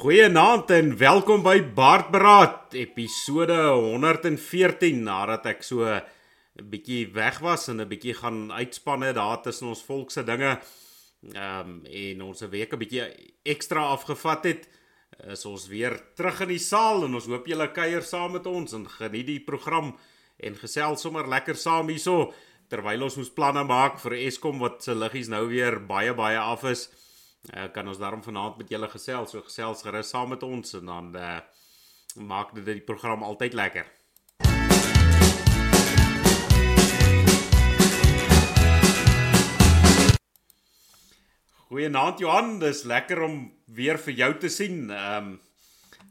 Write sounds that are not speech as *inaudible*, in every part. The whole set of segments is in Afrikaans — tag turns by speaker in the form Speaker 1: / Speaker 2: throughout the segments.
Speaker 1: Goeienaand en welkom by Baardberaad episode 114 nadat ek so 'n bietjie weg was en 'n bietjie gaan uitspanne daar tussen ons volk se dinge. Ehm um, en ons week 'n bietjie ekstra afgevat het. Is ons weer terug in die saal en ons hoop julle kuier saam met ons en geniet die program en gesels sommer lekker saam hierso terwyl ons ons planne maak vir Eskom wat se liggies nou weer baie baie af is uh, kan ons daarom vanaand met julle gesels. So gesels gerus saam met ons en dan uh, maak dit die program altyd lekker. Goeienaand Johan, dis lekker om weer vir jou te sien. Ehm um,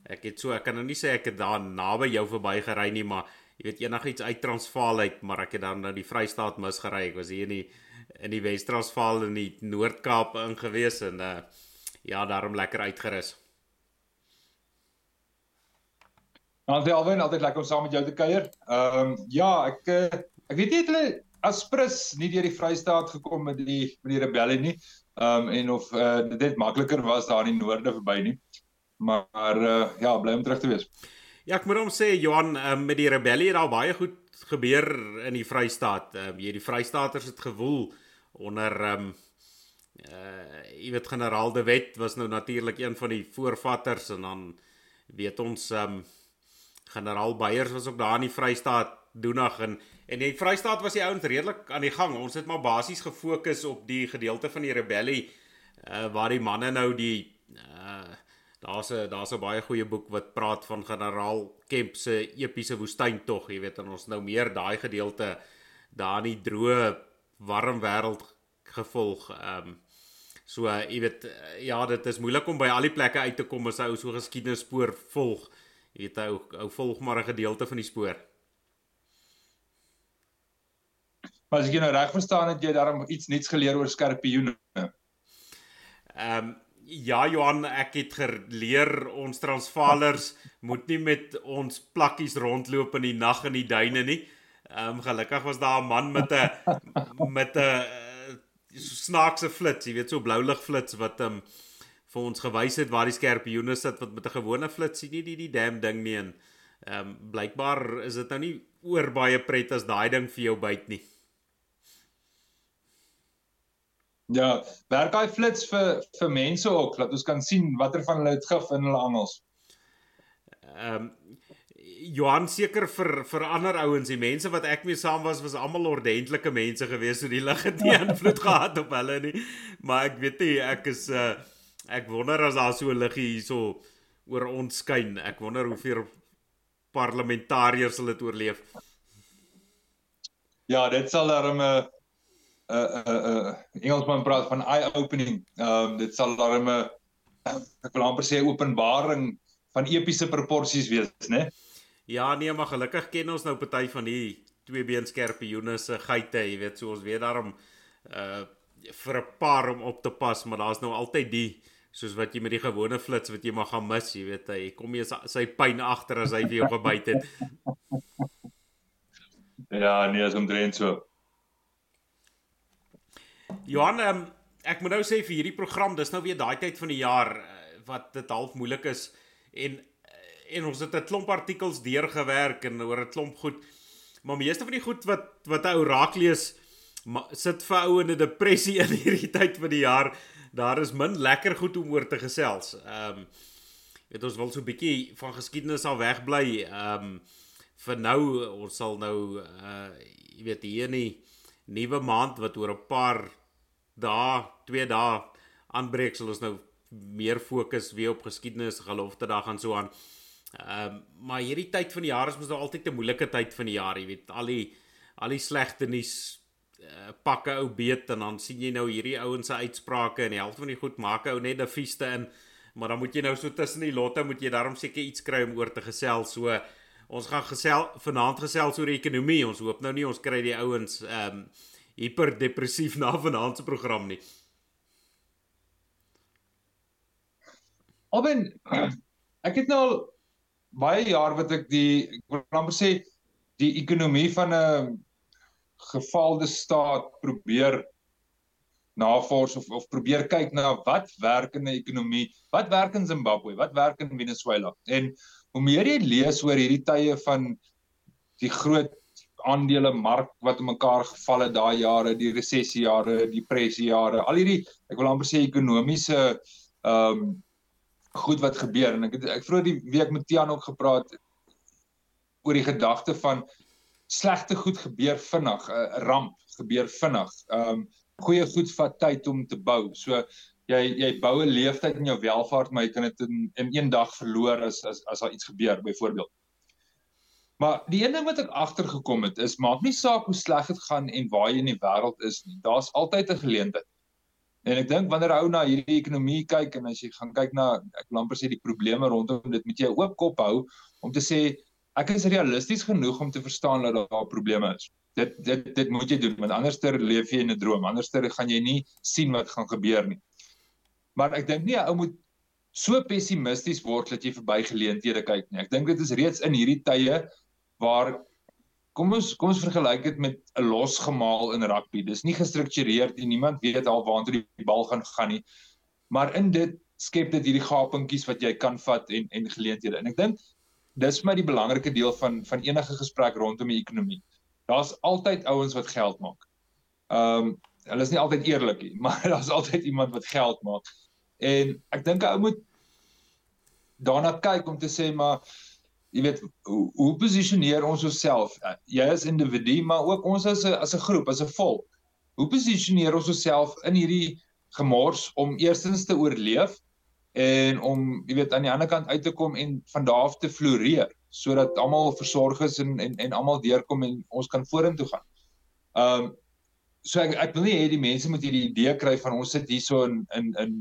Speaker 1: ek het so ek kan nou nie sê ek het daar naby jou verbygery nie, maar jy weet enigiets uit Transvaal uit, maar ek het dan nou die Vrystaat misgery. Ek was hier in die in die Wes-Transvaal en die Noord-Kaap ingewees en uh ja, daarom lekker uitgerus.
Speaker 2: Dankie Alwyn, altyd lekker om saam met jou te kuier. Ehm um, ja, ek eh, ek weet nie hulle Aspris nie deur die Vrystaat gekom met die met die rebellie nie. Ehm um, en of uh, dit net makliker was daar in die noorde verby nie. Maar uh, ja, bly om terug te wees.
Speaker 1: Ja, ek moet hom sê Johan, um, met die rebellie het daar baie goed gebeur in die Vrystaat. Ehm um, hierdie Vrystaaters het gewoel onder ehm um, uh jy weet generaal De Wet was nou natuurlik een van die voorvatters en dan weet ons ehm um, generaal Beyers was ook daar in die Vrystaat doenig en en die Vrystaat was die ouens redelik aan die gang. Ons het maar basies gefokus op die gedeelte van die rebellie uh waar die manne nou die uh daar's 'n daar's 'n baie goeie boek wat praat van generaal Kemp se epiese woestyntog, jy weet, en ons nou meer daai gedeelte daar in die droë warm wêreld gevolg. Ehm um, so jy weet ja, dit is moeilik om by al die plekke uit te kom as ou so geskiedenisspoor volg. Jy weet ou ou volg maar 'n gedeelte van die spoor.
Speaker 2: Maar as ek nou reg verstaan het jy daarom iets nuuts geleer oor skorpioene.
Speaker 1: Ehm um, ja Johan, ek het geleer ons Transvaalers moet nie met ons plakkies rondloop in die nag in die duine nie. Ehm um, gelukkig was daar 'n man met 'n met 'n uh, snaakse flits, jy weet so bloulig flits wat ehm um, vir ons gewys het waar die skerpioene sit wat met 'n gewone flits sien nie die die damn ding nie en ehm um, blykbaar is dit nou nie oor baie pret as daai ding vir jou byt nie.
Speaker 2: Ja, werk hy flits vir vir mense ook dat ons kan sien watter van hulle het gif in hulle angels.
Speaker 1: Ehm um, Johan seker vir vir ander ouens, die mense wat ek mee saam was was almal ordentlike mense gewees, so die lig het nie *laughs* invloed gehad op hulle nie. Maar ek weet nie, ek is uh ek wonder as daar so 'n liggie hierso oor ons skyn. Ek wonder hoeveel parlementariërs hulle dit oorleef.
Speaker 2: Ja, dit sal darem 'n uh, 'n uh, 'n uh, uh, Engelsman praat van eye opening. Ehm um, dit sal 'n uh, ek wil amper sê openbaring van epiese proporsies wees, né?
Speaker 1: Ja, nee, maar gelukkig ken ons nou party van die twee been skerpioene se geite, jy weet, so ons weet daarom uh vir 'n paar om op te pas, maar daar's nou altyd die soos wat jy met die gewone flits wat jy maar gaan mis, jy weet, hy kom jy sy pyn agter as hy vir jou gebyt het. *laughs*
Speaker 2: Ja, nee, is omtrent so.
Speaker 1: Johan, um, ek moet nou sê vir hierdie program, dis nou weer daai tyd van die jaar uh, wat dit half moeilik is en uh, en ons het 'n klomp artikels deurgewerk en oor 'n klomp goed. Maar meeste van die goed wat wat ou raak lees sit vir ou in 'n depressie *laughs* in hierdie tyd van die jaar. Daar is min lekker goed om oor te gesels. Ehm um, weet ons wil so 'n bietjie van geskiedenis al wegbly. Ehm um, vir nou ons sal nou uh jy weet hier in die nuwe maand wat oor 'n paar dae, twee dae aanbreek sal ons nou meer fokus weer op geskiedenis, gelofte dag en so aan. Ehm um, maar hierdie tyd van die jaar is mos nou altyd 'n moeilike tyd van die jaar, jy weet, al die al die slegte nuus uh, pakke ou beet en dan sien jy nou hierdie ouens se uitsprake en die helfte van die goed maak ou net 'n feeste in. Maar dan moet jy nou so tussen die lotte moet jy daarom seker iets kry om oor te gesels. So ons gaan gesel vanaand gesels oor ekonomie. Ons hoop nou nie ons kry die ouens ehm um, hiperdepressief *laughs* na vanaand se program nie.
Speaker 2: Alben *clears throat* ek het nou al baie jaar wat ek die ek wil amper sê die ekonomie van 'n gefaalde staat probeer navors of of probeer kyk na wat werk in 'n ekonomie, wat werk in Zimbabwe, wat werk in Venezuela. En hoe meer jy lees oor hierdie tye van die groot aandele mark wat in mekaar geval het daai jare, die resessie jare, die depressie jare, al hierdie ek wil amper sê ekonomiese ehm um, goed wat gebeur en ek het ek vroeër die week met Tiaan ook gepraat oor die gedagte van slegte goed gebeur vinnig, 'n ramp gebeur vinnig. Ehm um, goeie goed vat tyd om te bou. So jy jy bou 'n leeftyd in jou welvaart, maar jy kan dit in in een dag verloor as as as daar iets gebeur byvoorbeeld. Maar die een ding wat ek agtergekom het is maak nie saak hoe sleg dit gaan en waar jy in die wêreld is nie. Daar's altyd 'n geleentheid. En ek dink wanneer ou na hierdie ekonomie kyk en as jy gaan kyk na ek wil amper sê die probleme rondom dit met jy oop kop hou om te sê ek is realisties genoeg om te verstaan dat daar probleme is. Dit dit dit moet jy doen want anderster leef jy in 'n droom. Anderster gaan jy nie sien wat gaan gebeur nie. Maar ek dink nie 'n ou moet so pessimisties word dat jy verby geleenthede kyk nie. Ek dink dit is reeds in hierdie tye waar kom ons kom ons vergelyk dit met 'n losgemaal in rugby. Dis nie gestruktureerd nie. Niemand weet al waartoe die bal gaan gaan nie. Maar in dit skep dit hierdie gapingkies wat jy kan vat en en geleenthede. En ek dink dis vir my die belangrike deel van van enige gesprek rondom die ekonomie. Daar's altyd ouens wat geld maak. Ehm um, hulle is nie altyd eerlik nie, *laughs* maar daar's altyd iemand wat geld maak. En ek dink 'n ou moet daarna kyk om te sê maar jy weet hoe, hoe posisioneer ons osself uh, jy as individu maar ook ons as 'n as 'n groep as 'n volk hoe posisioneer ons osself in hierdie gemors om eerstens te oorleef en om jy weet aan die ander kant uit te kom en van daar af te floreer sodat almal versorg is en en en almal deurkom en ons kan vorentoe gaan. Ehm um, so ek ek wil nie hê die mense moet hierdie idee kry van ons sit hierso in in in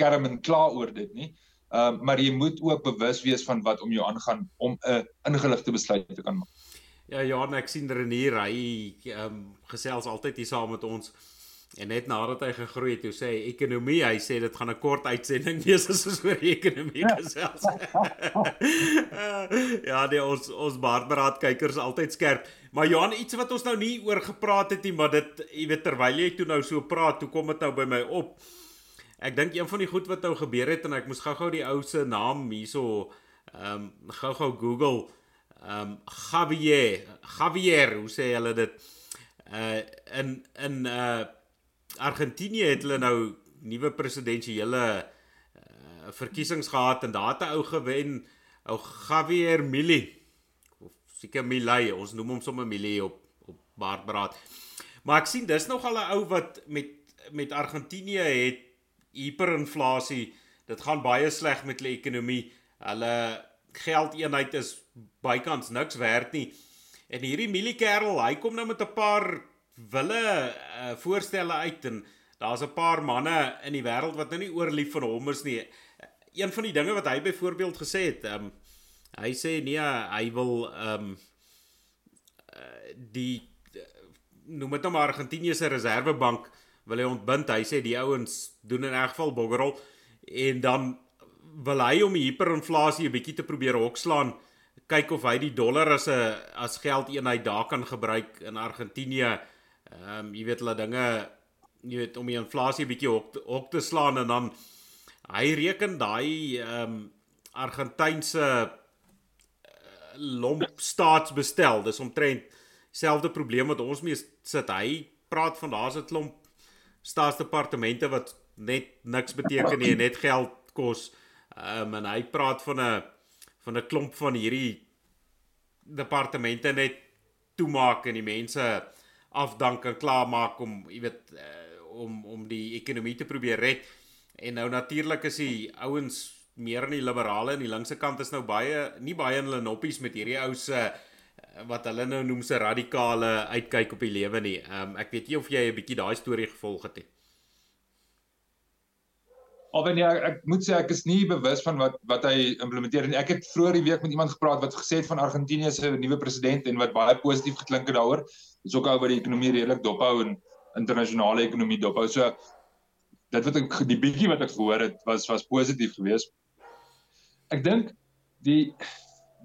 Speaker 2: kerm en klaar oor dit nie. Ehm uh, maar jy moet ook bewus wees van wat om jou aangaan om 'n ingeligte besluit te kan maak.
Speaker 1: Ja, ja, ek sien Renier, hy ehm um, gesels altyd hier saam met ons. En net nadat hy gegroei het, toe sê hy ekonomie, hy sê dit gaan 'n kort uitsending wees as ons oor ekonomie ja. gesels. *laughs* ja, die ons ons baardberaad kykers altyd skerp. Maar Johan, iets wat ons nou nie oor gepraat het nie, maar dit jy weet terwyl jy toe nou so praat, toe kom dit nou by my op. Ek dink een van die goed wat nou gebeur het en ek moes gou-gou die ou se naam hierso ehm um, gou-gou Google ehm um, Javier Javier, hoe sê hulle dit? Uh in in uh Argentinië het hulle nou nuwe presidensiële uh, verkiesings gehad en daar het 'n ou gewen, ou Javier Milei of seker Milei, ons noem hom sommer Milei op op Baardbraad. Maar ek sien dis nogal 'n ou wat met met Argentinië het hiperinflasie. Dit gaan baie sleg met hulle ekonomie. Hulle geldeenheid is bykans niks werd nie. En hierdie mieliekerel, hy kom nou met 'n paar wille uh, voorstelle uit en daar's 'n paar manne in die wêreld wat nou nie oorlief vir hom is nie. Een van die dinge wat hy byvoorbeeld gesê het, um, hy sê nee, hy wil um die noem dit nou maar Argentinië se reservebank wil hy ontbind. Hy sê die ouens doen in elk geval boggerol en dan wil hy om die hiperinflasie 'n bietjie te probeer hokslaan, kyk of hy die dollar as 'n as geldeenheid daar kan gebruik in Argentinië. Ehm um, jy weet hulle dinge jy weet om die inflasie bietjie hok, hok te slaan en dan hy reken daai ehm um, Argentynse uh, lomp staatsbestel. Dis omtrent selfde probleem wat ons mee sit. Hy praat van daar's 'n klomp staatsdepartemente wat net niks beteken nie, net geld kos. Ehm um, en hy praat van 'n van 'n klomp van hierdie departemente net toemaak en die mense afdank en klaarmaak om jy weet uh, om om die ekonomie te probeer red. En nou natuurlik is die ouens meer aan die liberale en die linkse kant is nou baie nie baie in hulle noppies met hierdie ou se wat hulle nou noem se radikale uitkyk op die lewe nie. Ehm um, ek weet nie of jy 'n bietjie daai storie gevolg het nie.
Speaker 2: Alwen ja, ek moet sê ek is nie bewus van wat wat hy implementeer nie. Ek het vroeër die week met iemand gepraat wat gesê het van Argentinië se nuwe president en wat baie positief geklink het daaroor. Dis ook oor die ekonomie redelik dophou en internasionale ekonomie dophou. So dit wat ek die bietjie wat ek gehoor het was was positief geweest. Ek dink die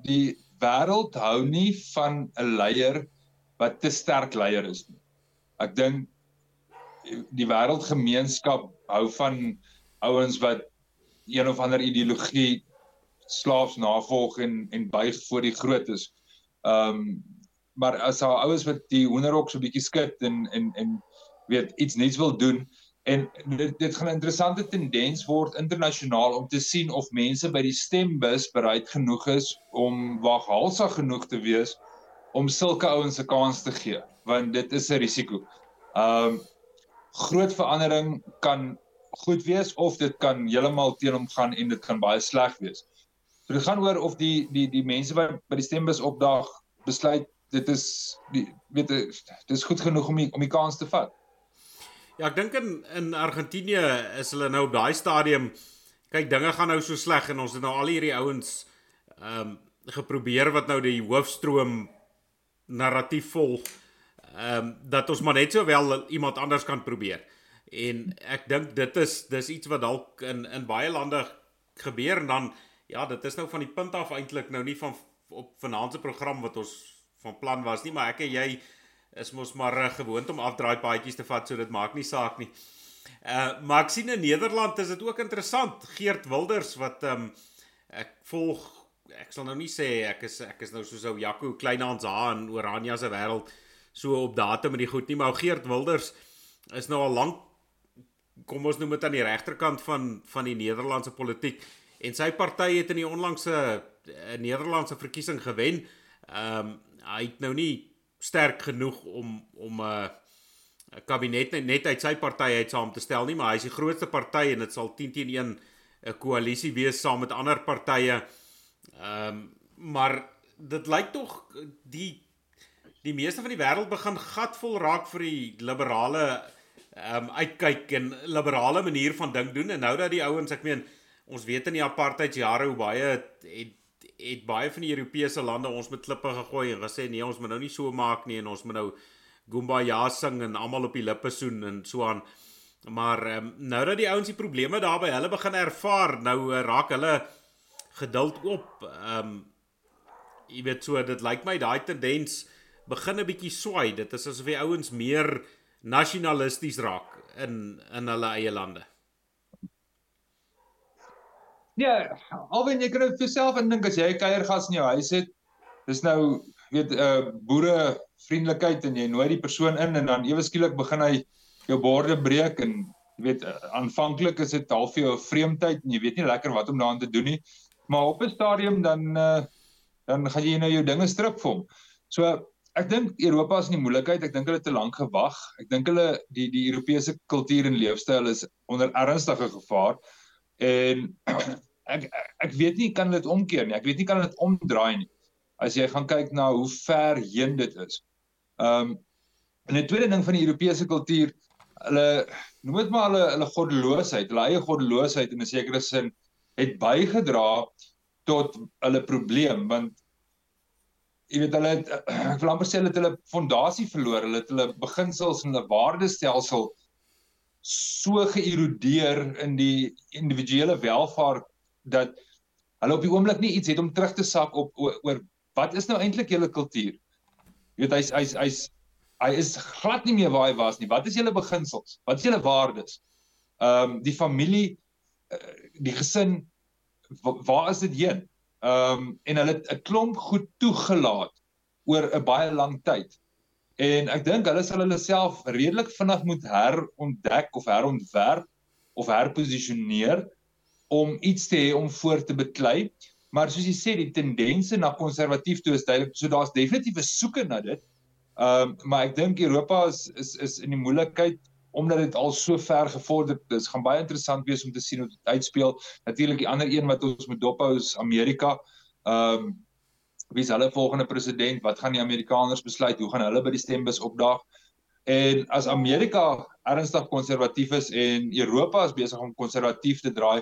Speaker 2: die wêreld hou nie van 'n leier wat te sterk leier is nie. Ek dink die wêreldgemeenskap hou van ouens wat een of ander ideologie slaafs navolg en en buig voor die grootes. Ehm um, maar as haar ouers wat die hoenderhok so bietjie skud en en en weet iets niets wil doen en dit dit gaan 'n interessante tendens word internasionaal om te sien of mense by die stembus bereid genoeg is om waghalsig genoeg te wees om sulke ouens 'n kans te gee want dit is 'n risiko. Um, groot verandering kan goed wees of dit kan heeltemal teen hom gaan en dit kan baie sleg wees. So dit gaan oor of die die die mense wat by die stembus opdaag besluit dit is die weet dit is goed genoeg om die, om die kans te vat.
Speaker 1: Ja, ek dink in in Argentinië is hulle nou op daai stadium kyk dinge gaan nou so sleg en ons het nou al hierdie ouens ehm um, geprobeer wat nou die hoofstroom narratief volg ehm um, dat ons maar net sowel iemand anders kan probeer. En ek dink dit is dis iets wat dalk in in baie lande gebeur en dan ja, dit is nou van die punt af eintlik nou nie van op vanaand se program wat ons van plan was nie, maar ek en jy is mos maar uh, gewoond om afdraai paadjies te vat, so dit maak nie saak nie. Uh maar ek sien in Nederland is dit ook interessant. Geert Wilders wat ehm um, ek volg ek sal nou nie sê ek is ek is nou soos ou Jaco Kleinhans haar in Oranje se wêreld so op datum met die goed nie, maar Geert Wilders is nou al lank kom ons noem dit aan die regterkant van van die Nederlandse politiek en sy party het in die onlangse uh, Nederlandse verkiesing gewen. Ehm um, hy het nou nie sterk genoeg om om 'n uh, kabinet net, net uit sy party uit saam te stel nie, maar hy is die grootste party en dit sal 10 teen 1 'n koalisie wees saam met ander partye. Ehm um, maar dit lyk tog die die meeste van die wêreld begin gatvol raak vir die liberale ehm um, uitkyk en liberale manier van dink doen en nou dat die ouens ek meen ons weet in die apartheidsjare hoe baie het, het het baie van die Europese lande ons met klippe gegooi en gesê nee ons moet nou nie so maak nie en ons moet nou Kumbaya sing en almal op die lippe soen en so aan. Maar um, nou dat die ouens die probleme daarby hulle begin ervaar nou uh, raak hulle geduld op. Ehm um, jy weet so dit lyk my daai tendens begin 'n bietjie swai dit is asof die ouens meer nasionalisties raak in in hulle eie lande
Speaker 2: Ja, alwen jy kan dit vir jouself indink as jy 'n kuiergas in jou huis het. Dis nou weet 'n uh, boere vriendelikheid en jy nooi die persoon in en dan ewe skielik begin hy jou borde breek en weet uh, aanvanklik is dit half vir jou 'n vreemdheid en jy weet nie lekker wat om daaraan te doen nie. Maar op 'n stadium dan uh, dan gaan jy nou jou dinge strip vir hom. So ek dink Europa is in die moeilikheid. Ek dink hulle het te lank gewag. Ek dink hulle die die Europese kultuur en leefstyl is onder ernstige gevaar. En ek ek weet nie kan dit omkeer nie. Ek weet nie kan dit omdraai nie. As jy gaan kyk na hoe ver heen dit is. Ehm um, en 'n tweede ding van die Europese kultuur, hulle noem dit maar hulle hulle goddeloosheid, hulle eie goddeloosheid in 'n sekere sin het bygedra tot hulle probleem want jy weet hulle het, *clears throat* ek wil amper sê hulle het hulle fondasie verloor, hulle het hulle beginsels en hulle waardestelsel so geërodeer in die individuele welvaart dat hulle op die oomblik nie iets het om terug te sak op oor, oor wat is nou eintlik julle kultuur? Jy weet hy's hy's hy's hy is glad nie meer waar hy was nie. Wat is julle beginsels? Wat is julle waardes? Ehm um, die familie eh, die gesin waar is dit heen? Ehm um, en hulle 'n klomp goed toegelaat oor 'n baie lang tyd. En ek dink hulle sal hulle self redelik vinnig moet herontdek of herontwerp of herposisioneer om iets te hê om voor te beklei. Maar soos jy sê, die tendense na konservatief toe is duidelik. So daar's definitief 'n soeke na dit. Ehm um, maar ek dink Europa is is is in die moeilikheid omdat dit al so ver gevorder is. Dit gaan baie interessant wees om te sien hoe dit uitspeel. Natuurlik die ander een wat ons moet dophou is Amerika. Ehm um, wie is hulle volgende president? Wat gaan die Amerikaners besluit? Hoe gaan hulle by die stembus opdaag? En as Amerika ernstig konservatief is en Europa is besig om konservatief te draai,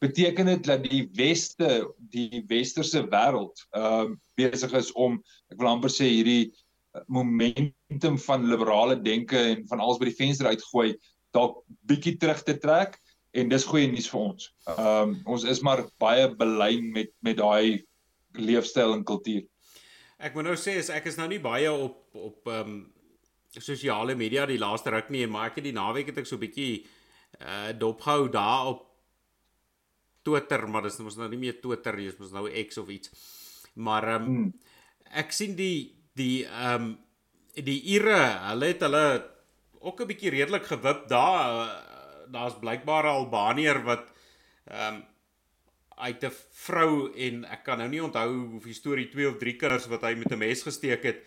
Speaker 2: beteken dit dat die weste, die westerse wêreld, ehm uh, besig is om ek wil amper sê hierdie uh, momentum van liberale denke en van alles by die venster uitgooi dalk bietjie terug te trek en dis goeie nuus vir ons. Ehm um, ons is maar baie belyn met met daai leefstyl en kultuur.
Speaker 1: Ek moet nou sê as ek is nou nie baie op op ehm um, sosiale media die laaste ruk nie, maar ek het die naweek het ek so bietjie uh dopgehou daar op Twitter, maar dis mos nou nie meer Twitter nie, dis mos nou X of iets. Maar ehm um, hmm. ek sien die die ehm um, die Ire, hulle het hulle ook 'n bietjie redelik gewip daar. Uh, Daar's blykbaar 'n Albanier wat ehm um, uit 'n vrou en ek kan nou nie onthou of die storie 2 of 3 kinders wat hy met 'n mes gesteek het.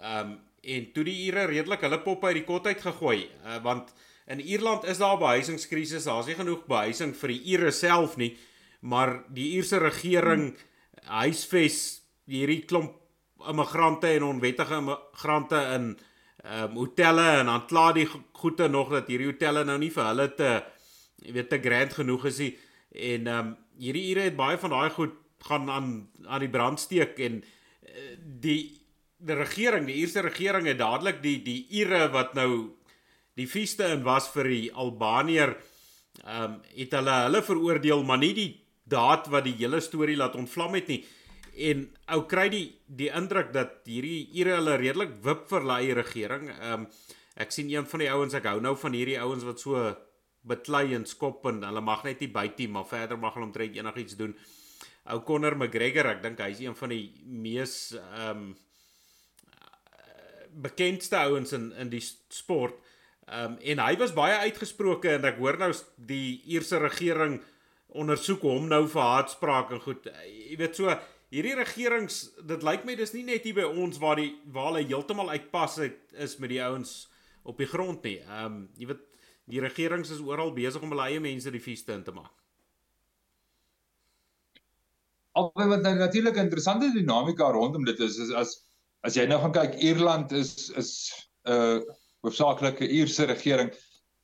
Speaker 1: Ehm um, en toe die Ire redelik hulle pop uit die kot uit gegooi, uh, want in Ierland is daar behuisingskrisis, daar's nie genoeg behuising vir die Ire self nie, maar die Ierse regering huisves hierdie klomp immigrante en onwettige immigrante in ehm um, hotelle en dan kla die goede nog dat hierdie hotelle nou nie vir hulle te jy weet te grand genoeg is nie. En ehm um, hierdie ure het baie van daai goed gaan aan aan die brand steek en uh, die die regering, die Ierse regering het dadelik die die ure wat nou die feeste in was vir die Albanier ehm um, het hulle hulle veroordeel maar nie die daad wat die hele storie laat ontvlam het nie en ou kry die die indruk dat hierdie ure hulle redelik wip vir hulle regering ehm um, ek sien een van die ouens ek hou nou van hierdie ouens wat so beklei en skop en hulle mag net nie byt nie, maar verder mag hulle omtrent enigiets doen. Ou Conor McGregor, ek dink hy's een van die mees ehm um, bekendste ouens in in die sport. Um, en hy was baie uitgesproke en ek hoor nou die Ierse regering ondersoek hom nou vir haatspraak en goed. Jy weet so hierdie regerings dit lyk my dis nie net hier by ons waar die waar hulle heeltemal uitpas het is met die ouens op die grond nie. Um, jy weet die regerings is oral besig om hulle eie mense die feeste in te maak.
Speaker 2: Albei wat nou natuurlik 'n interessante dinamika rondom dit is, is as as jy nou gaan kyk Ierland is is 'n uh, hoofsaaklike Ierse regering.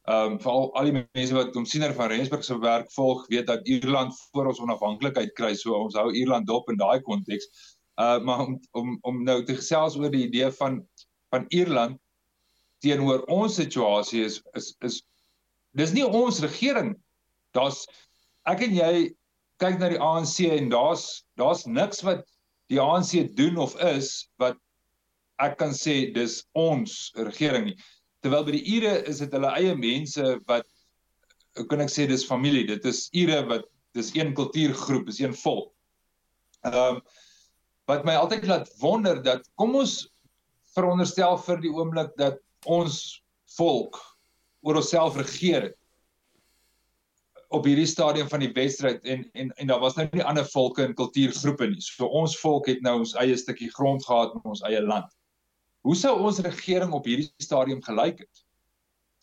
Speaker 2: Ehm um, veral al die mense wat om siener van Rensburg se werk volg, weet dat Ierland voor ons onafhanklikheid kry, so ons hou Ierland dop in daai konteks. Uh maar om om om nou te gesels oor die idee van van Ierland teenoor ons situasie is is is dis nie ons regering. Daar's ek en jy kyk na die ANC en daar's daar's niks wat die ANC doen of is wat ek kan sê dis ons regering nie. Terwyl by die Ure is dit hulle eie mense wat kan ek sê dis familie. Dit is Ure wat dis een kultuurgroep, dis een volk. Ehm um, wat my altyd laat wonder dat kom ons veronderstel vir die oomblik dat ons volk oor onsself regeer op hierdie stadium van die wedstryd en en en daar was nou nie ander volke en kultuurgroepe nie. So ons volk het nou ons eie stukkie grond gehad in ons eie land. Hoe sou ons regering op hierdie stadium gelyk het?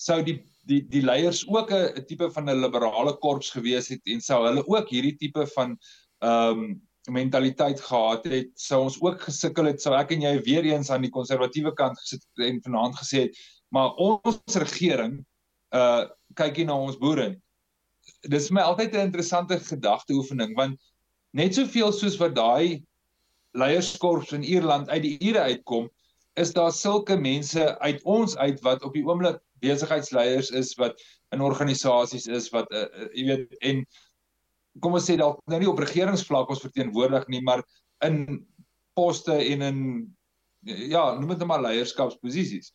Speaker 2: Sou die die die leiers ook 'n tipe van 'n liberale korps gewees het en sou hulle ook hierdie tipe van ehm um, mentaliteit gehad het, sou ons ook gesukkel het, sou ek en jy weer eens aan die konservatiewe kant gesit en vanaand gesê het, maar ons regering uh kyk hier na ons boere. Dis vir my altyd 'n interessante gedagteoefening want net soveel soos wat daai leierskorps in Ierland uit die ure uitkom, is daar sulke mense uit ons uit wat op die oomblik besigheidsleiers is wat in organisasies is wat uh, uh, jy weet en kom ons sê dalk nou nie op regeringsvlak ons verteenwoordig nie, maar in poste en in ja, noem dit net maar leierskapsposisies.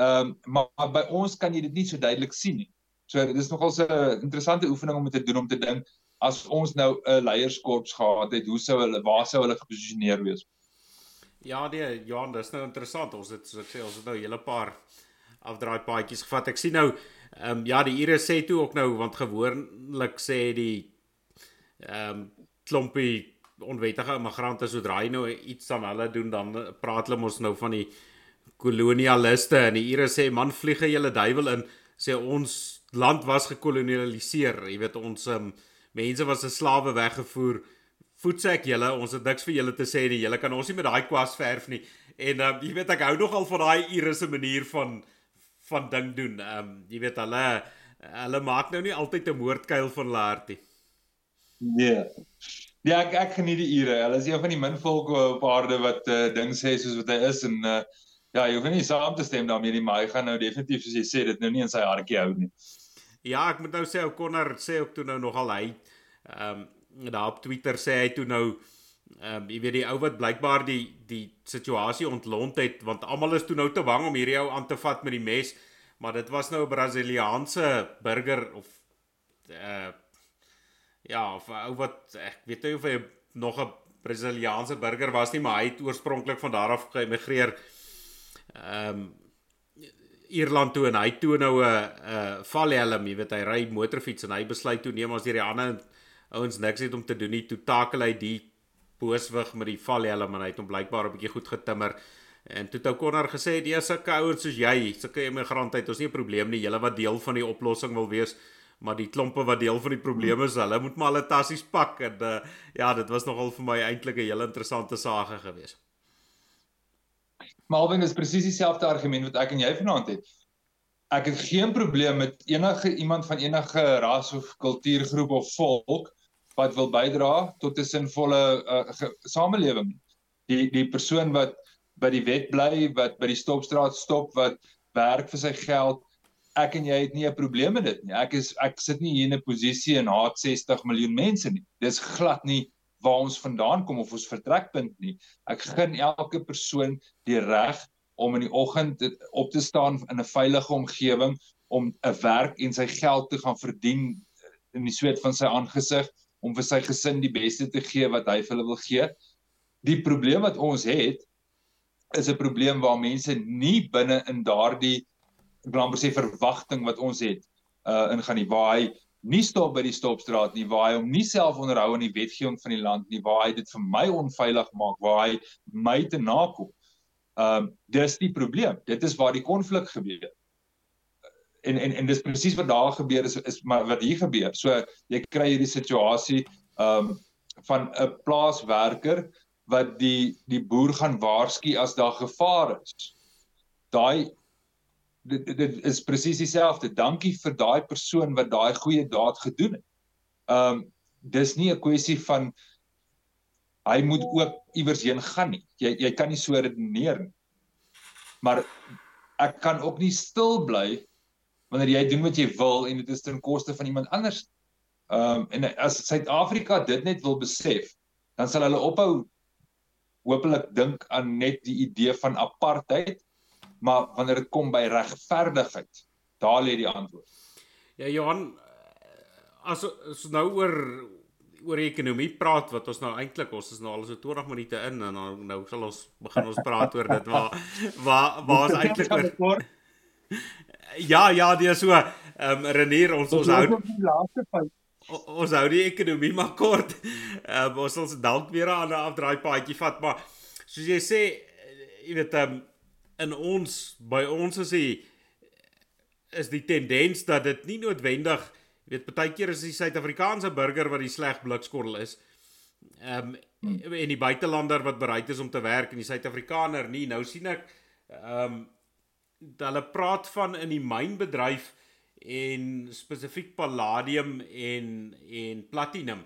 Speaker 2: Ehm um, maar, maar by ons kan jy dit nie so duidelik sien nie. So dis nogal 'n interessante oefening om te doen om te dink as ons nou 'n leierskorps gehad het, hoe sou hulle waar sou hulle geposisioneer wees?
Speaker 1: Ja, nee, ja, dis nou interessant. Ons het soos ek sê, ons het nou 'n hele paar afdraai paadjies gevat. Ek sien nou ehm um, ja, die Ire sê toe ook nou want gewoonlik sê die ehm um, klompie onwettige immigrante sodra hy nou iets aan hulle doen dan praat hulle mos nou van die kolonialiste en die Ire sê man vliege julle duiwel in sê ons land was gekolonialiseer jy weet ons um, mense was as slawe weggevoer voetsek julle ons het niks vir julle te sê nie. Julle kan ons nie met daai kwas verf nie. En um, jy weet ek hou nogal van daai Ire se manier van van ding doen. Um, jy weet hulle hulle maak nou nie altyd 'n moordkuil van hulle hartie
Speaker 2: nee. Ja, ek ek geniet die ure. Hulle is een van die min volke op aarde wat uh, ding sê soos wat hy is en uh, Ja, jy hoef nie saam te stem daarmee nie, maar hy gaan nou definitief soos jy sê dit nou nie in sy hartjie hou nie.
Speaker 1: Ja, ek moet nou sê ou Connor sê ook toe nou nogal hy ehm um, daar op Twitter sê hy toe nou Ehm um, jy weet die ou wat blykbaar die die situasie ontlont het want almal is toe nou te bang om hierdie ou aan te vat met die mes, maar dit was nou 'n Brasiliaanse burger of uh ja, of ou wat ek weet nie of hy nog 'n Brasiliaanse burger was nie, maar hy het oorspronklik van daar af geëmigreer. Ehm um, Ierland toe en hy toe nou 'n 'n valhelm, jy weet hy ry motorfiets en hy besluit toe neem as die ander ouens niks het om te doen nie, toe takel hy die booswig met die valhelm en hy het hom blykbaar 'n bietjie goed getimmer. En toe het ou Connor gesê die sulke ouens soos jy, sulke immigrante het ons nie 'n probleem nie, julle wat deel van die oplossing wil wees, maar die klompe wat deel van die probleme is, hulle moet maar hulle tassies pak en uh, ja, dit was nogal vir my eintlik 'n hele interessante saak geweest.
Speaker 2: Malvin is presies dieselfde argument wat ek en jy vanaand het. Ek het geen probleem met enige iemand van enige ras of kultuurgroep of volk wat wil bydra tot 'n sinvolle uh, samelewing. Die die persoon wat by die wet bly, wat by die stopstraat stop, wat werk vir sy geld, ek en jy het nie 'n probleem met dit nie. Ek is ek sit nie hier in 'n posisie en haat 60 miljoen mense nie. Dis glad nie waar ons vandaan kom of ons vertrekpunt nie. Ek gun elke persoon die reg om in die oggend op te staan in 'n veilige omgewing om 'n werk en sy geld te gaan verdien in die sweet van sy aangesig om vir sy gesin die beste te gee wat hy vir hulle wil gee. Die probleem wat ons het is 'n probleem waar mense nie binne in daardie ek wil amper sê verwagting wat ons het uh ingaan nie waar hy nie stop by die stopstraat nie waar hy hom nie self onderhou aan die wetgewing van die land nie waar hy dit vir my onveilig maak waar hy my te nakom. Um dis die probleem. Dit is waar die konflik gebeur en en en dis presies wat daar gebeur is is maar wat hier gebeur. So jy kry hierdie situasie um van 'n plaaswerker wat die die boer gaan waarsku as daar gevaar is. Daai dit dit is presies dieselfde. Dankie vir daai persoon wat daai goeie daad gedoen het. Um dis nie 'n kwessie van hy moet ook iewers heen gaan nie. Jy jy kan nie so redeneer nie. Maar ek kan ook nie stil bly wanneer jy doen wat jy wil en dit is ten koste van iemand anders. Ehm um, en as Suid-Afrika dit net wil besef, dan sal hulle ophou hopelik dink aan net die idee van apartheid, maar wanneer dit kom by regverdigheid, daar lê die antwoord.
Speaker 1: Ja Johan, as ons nou oor oor ekonomie praat wat ons nou eintlik ons is nou al so 20 minute in en nou nou sal ons begin ons praat oor dit waar waar waar is eintlik oor *laughs* Ja, ja, dis so. Ehm um, Renier, ons ons hou die laaste punt. Ons hou die ekonomie maar kort. Ehm um, ons sal dalk weer aan 'n afdraai paadjie vat, maar soos jy sê, jy weet ehm um, in ons by ons is die is die tendens dat dit nie noodwendig jy weet partykeer is die Suid-Afrikaanse burger wat die sleg blikskorrel is. Ehm um, en die buitelander wat bereid is om te werk en die Suid-Afrikaner nie. Nou sien ek ehm um, hulle praat van in die mynbedryf en spesifiek palladium en en platinum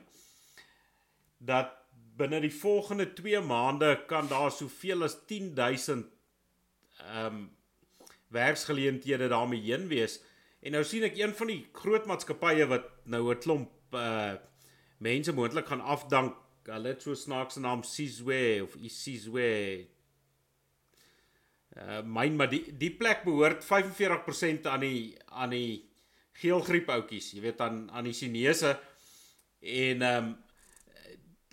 Speaker 1: dat binne die volgende 2 maande kan daar soveel as 10000 ehm um, werksgeleenthede daarmee heen wees. En nou sien ek een van die groot maatskappye wat nou 'n klomp uh mense moontlik gaan afdank. Hulle het so snaakse naam Sizwe of Isizwe uh myn maar die die plek behoort 45% aan die aan die geelgriep outjies, jy weet aan aan die Chinese. En ehm um,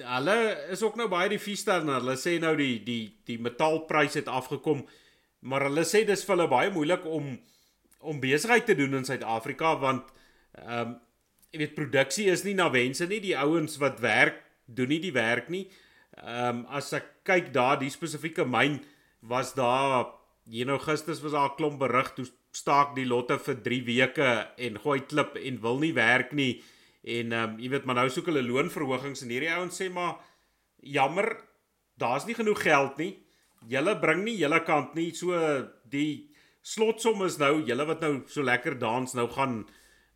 Speaker 1: hulle is ook nou baie die feester hulle sê nou die die die metaalprys het afgekom maar hulle sê dis vir hulle baie moeilik om om besigheid te doen in Suid-Afrika want ehm um, jy weet produksie is nie na wense nie die ouens wat werk doen nie die werk nie. Ehm um, as ek kyk daar die spesifieke myn was daar hier nou gister was daar 'n klomp berig toe staak die lotte vir 3 weke en gooi klip en wil nie werk nie. En ehm um, jy weet maar nou soek hulle loonverhogings en hierdie ouens sê maar jammer daar's nie genoeg geld nie. Julle bring nie julle kant nie. So die slotsom is nou julle wat nou so lekker dans nou gaan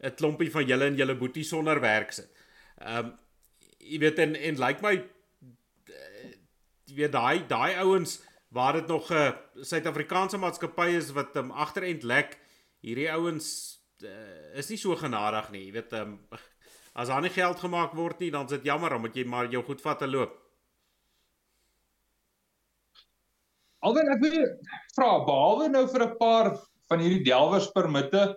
Speaker 1: 'n klompie van julle en julle boetie sonder werk sit. Ehm um, jy weet en en lyk like my eh, jy weet daai daai ouens waar dit nog 'n uh, Suid-Afrikaanse maatskappy is wat um, agterend lek. Hierdie ouens uh, is nie so genadig nie. Jy weet, um, as daar nie geld gemaak word nie, dan is dit jammer, dan moet jy maar jou goed vat en loop.
Speaker 2: alwen ek wil vra behalwe nou vir 'n paar van hierdie delwers permitte,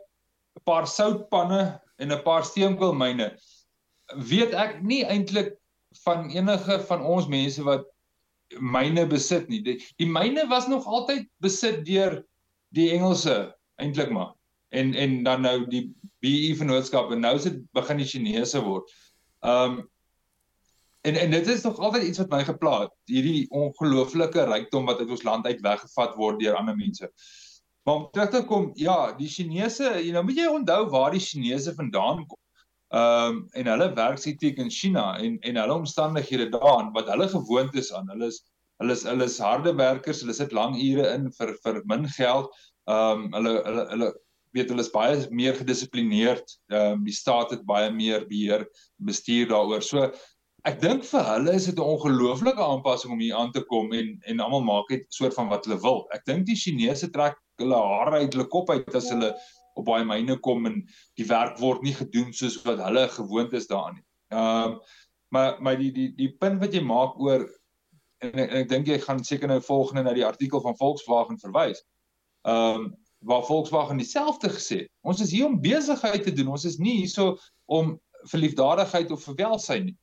Speaker 2: 'n paar soutpanne en 'n paar steenkoolmyne, weet ek nie eintlik van enige van ons mense wat myne besit nie. Die, die myne was nog altyd besit deur die Engelse eintlik maar. En en dan nou die BE vennootskap en nou is dit begin die Chinese word. Um en en dit is nog altyd iets wat my gepla het, hierdie ongelooflike rykdom wat uit ons land uit weggevat word deur ander mense. Maar om terug te kom, ja, die Chinese, jy nou moet jy onthou waar die Chinese vandaan kom. Ehm um, en hulle werksetiek in China en en hulle omstandighede daar wat hulle gewoond is aan. Hulle is hulle is hulle is harde werkers, hulle sit lang ure in vir vir min geld. Ehm um, hulle hulle hulle weet hulle is baie meer gedissiplineerd. Ehm um, die staat het baie meer beheer bestuur daaroor. So ek dink vir hulle is dit 'n ongelooflike aanpassing om hier aan te kom en en almal maak net soort van wat hulle wil. Ek dink die Chinese trek hulle hare uit hulle kop uit as hulle op baie myne kom en die werk word nie gedoen soos wat hulle gewoond is daaraan nie. Ehm um, maar maar die die die punt wat jy maak oor en, en ek dink jy gaan seker nou volgende na die artikel van Volkswagen verwys. Ehm um, waar Volkswagen dieselfde gesê. Ons is hier om besigheid te doen. Ons is nie hierso om vir liefdadigheid of vir welsyn nie.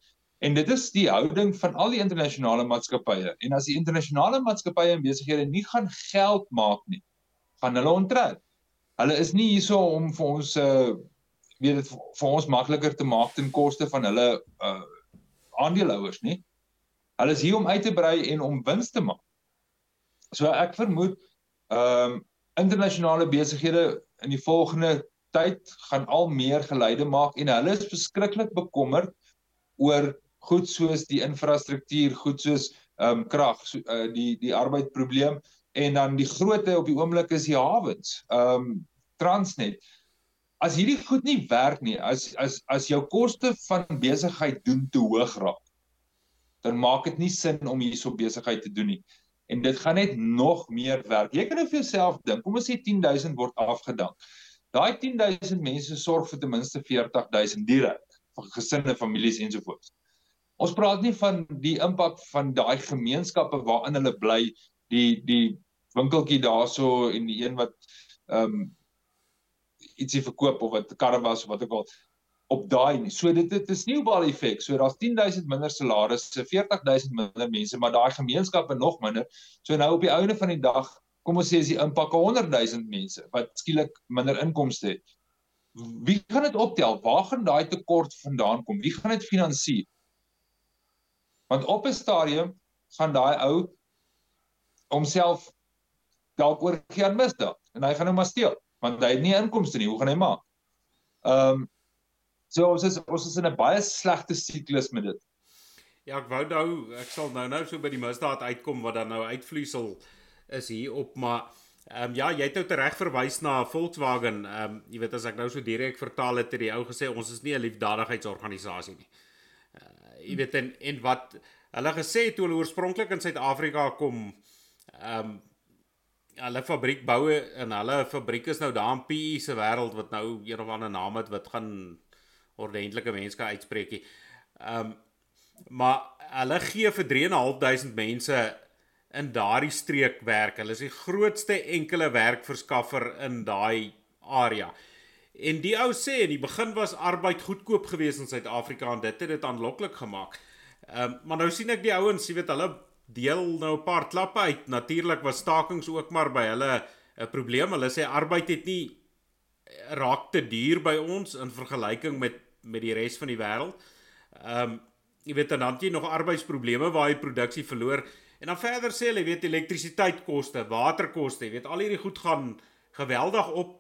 Speaker 2: En dit is die houding van al die internasionale maatskappye. En as die internasionale maatskappye en besighede nie gaan geld maak nie, gaan hulle onttrek hulle is nie hierso om vir ons uh weet dit vir ons makliker te maak ten koste van hulle uh aandeelhouers nie. Hulle is hier om uit te brei en om wins te maak. So ek vermoed ehm um, internasionale besighede in die volgende tyd gaan al meer geleide maak en hulle is verskriklik bekommerd oor goed soos die infrastruktuur, goed soos ehm um, krag, so, uh, die die arbeidsprobleem en dan die grootte op die oomblik is die hawens. Ehm um, Transnet. As hierdie goed nie werk nie, as as as jou koste van besigheid doen te hoog raak, dan maak dit nie sin om hierso besigheid te doen nie. En dit gaan net nog meer werk. Jy kan nou vir jouself dink, kom ons sê 10000 word afgedank. Daai 10000 mense sorg vir ten minste 40000 direk vir gesinne, families ensovoorts. Ons praat nie van die impak van daai gemeenskappe waarin hulle bly die die winkeltjie daarso en die een wat ehm um, ietsie verkoop of wat karre was of wat ook al op daai nie. So dit dit is nie 'n baal effek. So daar's 10000 minder salarisse, 40000 minder mense, maar daai gemeenskappe nog minder. So nou op die ouene van die dag, kom ons sê is die impak 100000 mense wat skielik minder inkomste het. Wie gaan dit optel? Waar gaan daai tekort vandaan kom? Wie gaan dit finansier? Want op 'n stadium gaan daai ou homself dalk oor geen misdaad en hy gaan nou maar steel want hy het nie inkomste nie hoe gaan hy maak? Ehm um, so ons is ons is in 'n baie slegte siklus met dit.
Speaker 1: Ja ek wou nou ek sal nou nou so by die misdaad uitkom wat dan nou uitvloeisel is hier op maar ehm um, ja jy het nou reg verwys na Volkswagen. Ehm um, jy weet as ek nou so direk vertaal het het die ou gesê ons is nie 'n liefdadigheidsorganisasie nie. Uh, jy weet en en wat hulle gesê toe hulle oorspronklik in Suid-Afrika kom ehm um, hulle fabriek boue en hulle fabriek is nou daar in PE se wêreld wat nou een of ander naam het wat gaan ordentlike mense kan uitspreekie. Ehm um, maar hulle gee vir 3.500 mense in daardie streek werk. Hulle is die grootste enkele werkverskaffer in daai area. En die ou sê in die begin was arbeid goedkoop geweest in Suid-Afrika en dit het dit aanloklik gemaak. Ehm um, maar nou sien ek die ouens, jy weet hulle deel nou 'n paar klappe uit. Natuurlik was stakings ook maar by hulle 'n probleem. Hulle sê arbeid het nie raak te duur by ons in vergelyking met met die res van die wêreld. Ehm um, jy weet dan het jy nog arbeidsprobleme waar jy produksie verloor. En dan verder sê hulle, weet elektrisiteitskoste, waterkoste, jy weet al hierdie goed gaan geweldig op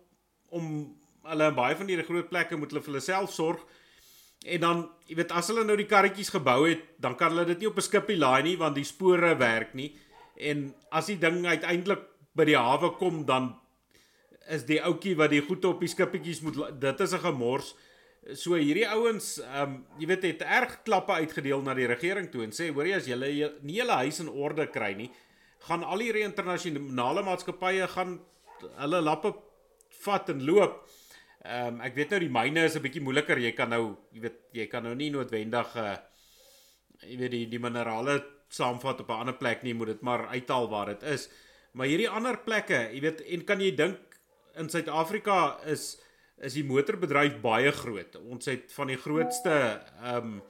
Speaker 1: om hulle baie van hierdie groot plekke moet hulle vir hulle self sorg. En dan, jy weet, as hulle nou die karretjies gebou het, dan kan hulle dit nie op 'n skippie laai nie want die spore werk nie. En as die ding uiteindelik by die hawe kom, dan is die ouetjie wat die goed op die skippietjies moet dit is 'n gemors. So hierdie ouens, ehm um, jy weet, het erg klappe uitgedeel na die regering toe en sê, hoorie as julle nie julle huis in orde kry nie, gaan al hierdie internasionale maatskappye gaan hulle lappe vat en loop. Ehm um, ek weet nou die myne is 'n bietjie moeiliker. Jy kan nou, jy weet, jy kan nou nie noodwendig uh jy weet die die minerale saamvat op 'n ander plek nie, moet dit maar uithaal waar dit is. Maar hierdie ander plekke, jy weet, en kan jy dink in Suid-Afrika is is die motorbedryf baie groot. Ons het van die grootste ehm um,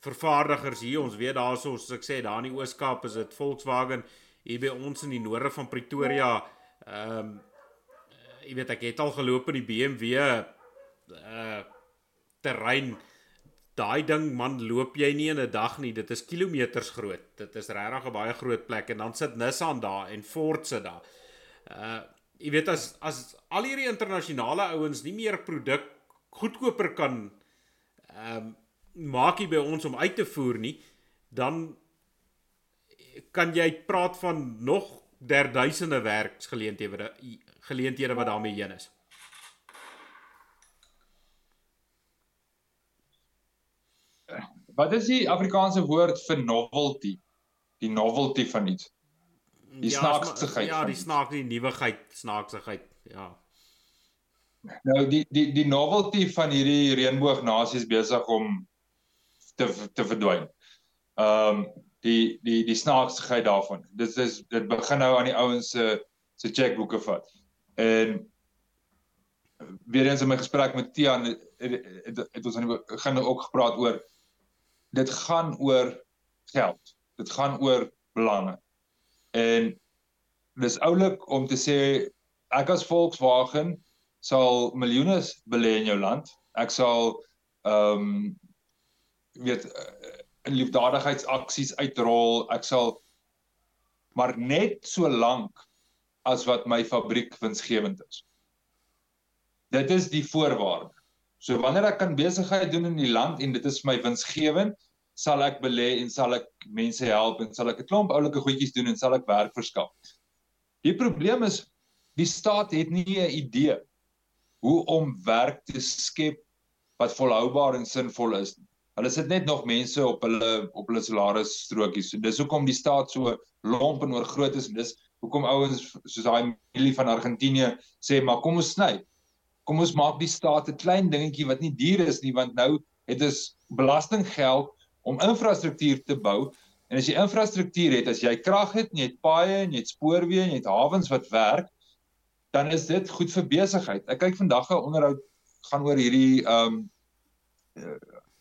Speaker 1: vervaardigers hier. Ons weet daar soos ek sê daar in die Oos-Kaap is dit Volkswagen. Hier by ons in die noorde van Pretoria ehm um, jy weet ek het al geloop in die BMW uh terrein. Daai ding man loop jy nie in 'n dag nie. Dit is kilometers groot. Dit is regtig 'n baie groot plek. En dan sit Nissan daar en Ford sit daar. Uh jy weet as as al hierdie internasionale ouens nie meer produk goedkoper kan ehm um, maak hier by ons om uit te voer nie dan kan jy praat van nog derduisende werksgeleenthede geleenthede wat daarmee heen is.
Speaker 2: Wat is die Afrikaanse woord vir novelty? Die novelty van iets. Die ja, snaaksigheid.
Speaker 1: Ja, die snaak, die nuwigheid, snaaksigheid, ja.
Speaker 2: Nou die die die novelty van hierdie reënboognasies besig om te te verdwyn. Ehm um, die die die snaaksigheid daarvan. Dit is dit begin nou aan die ouens se se checkboeke vat. En weer eens in my gesprek met Tian het, het, het, ons aan die begin ook gepraat oor dit gaan oor geld. Dit gaan oor belange. En dis oulik om te sê ek as Volkswagen sal miljoene belê in jou land. Ek sal ehm um, weet in liefdadigheidsaksies uitrol. Ek sal maar net so lank as wat my fabriek winsgewend is. Dit is die voorwaarde. So wanneer ek kan besigheid doen in die land en dit is my winsgewend, sal ek belê en sal ek mense help en sal ek 'n klomp oulike goedjies doen en sal ek werk verskaf. Die probleem is die staat het nie 'n idee hoe om werk te skep wat volhoubaar en sinvol is. Hulle sit net nog mense op hulle op hulle salaris strokies. So dis hoekom die staat so lomp en oor groot is en dis hoekom ouens soos daai Milie van Argentinië sê maar kom ons sny. Kom ons maak die staat 'n klein dingetjie wat nie duur is nie want nou het ons belastinggeld om infrastruktuur te bou en as jy infrastruktuur het, as jy krag het, jy het paaie en jy het spoorweë en jy het hawens wat werk, dan is dit goed vir besigheid. Ek kyk vandag 'n onderhoud gaan oor hierdie ehm um,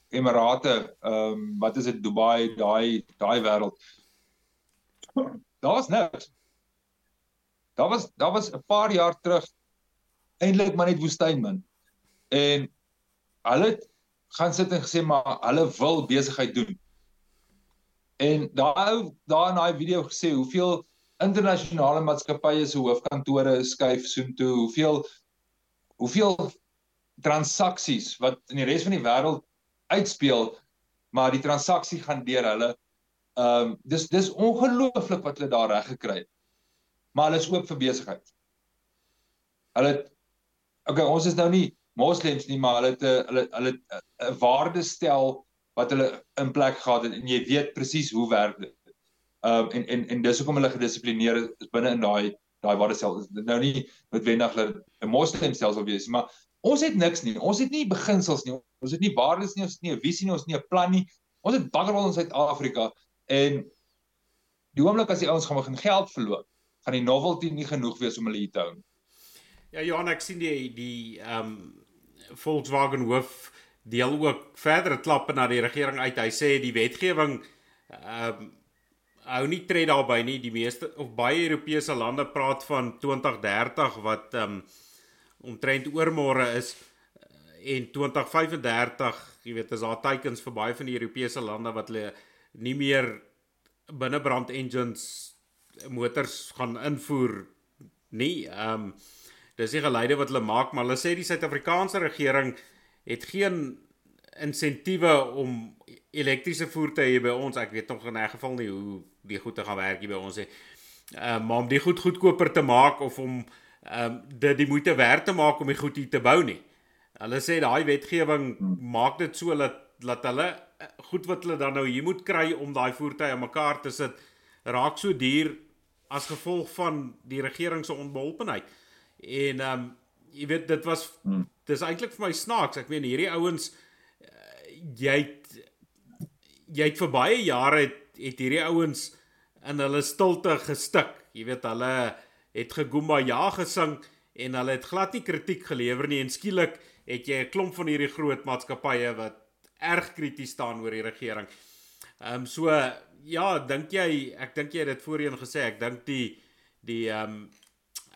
Speaker 2: Emirate, ehm um, wat is dit Dubai, daai daai wêreld. Daar's niks. Daar was daar was 'n paar jaar terug eintlik maar net woestyn min. En hulle gaan sit en gesê maar hulle wil besigheid doen. En daai ou daar in daai video gesê hoeveel internasionale maatskappye se hoofkantore skuif soontoe, hoeveel hoeveel transaksies wat in die res van die wêreld uitspeel, maar die transaksie gaan deur hulle. Ehm um, dis dis ongelooflik wat hulle daar reg gekry het maar hulle is oop vir besigheid. Hulle Okay, ons is nou nie moslems nie, maar hulle het 'n hulle hulle 'n waarde stel wat hulle in plek gehad het en jy weet presies hoe werk dit. Um en en en dis hoekom hulle gedissiplineer is binne in daai daai waarde stel. Nou nie noodwendig hulle 'n moslem stelsel wees, maar ons het niks nie. Ons het nie beginsels nie. Ons het nie waardes nie, ons het nie 'n visie nie, ons het nie 'n plan nie. Ons het baggerrol in Suid-Afrika en die oomblik as die ouens gaan begin geld verloor, gaan die novelty nie genoeg wees om hulle hier te hou.
Speaker 1: Ja Johan, ek sien die die ehm um, Volkswagen hoof deel ook verdere klappe na die regering uit. Hy sê die wetgewing ehm um, hou nie tred daarby nie. Die meeste of baie Europese lande praat van 2030 wat ehm um, omtrent oormôre is en 2035, jy weet, is daar teikens vir baie van die Europese lande wat hulle nie meer binnebrand engines motors gaan invoer nie. Ehm um, dis die geleide wat hulle maak, maar hulle sê die Suid-Afrikaanse regering het geen insentiewe om elektriese voertuie by ons, ek weet nog in 'n geval nie hoe die goed te gaan werk hier by ons nie. Ehm um, maar om die goed goedkoper te maak of om ehm um, dit die moeite werd te maak om die goed hier te bou nie. Hulle sê daai wetgewing maak dit so dat dat hulle eh, goed wat hulle dan nou hier moet kry om daai voertuie aan mekaar te sit raak so duur as gevolg van die regering se onbeholpenheid. En ehm um, jy weet dit was hmm. dis eintlik vir my snaaks. Ek meen hierdie ouens uh, jy het, jy het vir baie jare het, het hierdie ouens in hulle stilte gestik. Jy weet hulle het gegumba ja gesing en hulle het glad nie kritiek gelewer nie en skielik het jy 'n klomp van hierdie groot maatskappye wat erg krities staan oor die regering. Ehm um, so ja, dink jy ek dink jy het dit voorheen gesê, ek dink die die ehm um,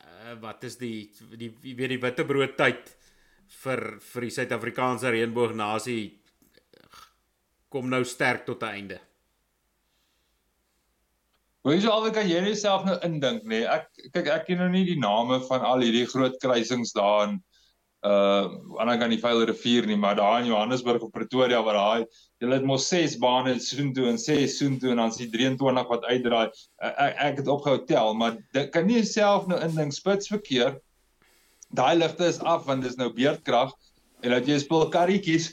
Speaker 1: uh, wat is die die weet die witbrood tyd vir vir die Suid-Afrikaanse reënboognasie kom nou sterk tot 'n einde.
Speaker 2: Hoe is alweer kan jy jouself nou indink nê? Nee? Ek kyk ek ken nou nie die name van al hierdie groot kruisings daar in uh aan die kant die Vyle rivier nie, maar daar in Johannesburg of Pretoria waar daai hulle het mos 6 bane soontoe en 6 soontoe en dan is die 23 wat uitdraai. Ek ek het opgehou tel, maar dit kan nie jouself nou indink spitsverkeer. Daai ligte is af want dis nou beerdkrag en dat jy speel karretjies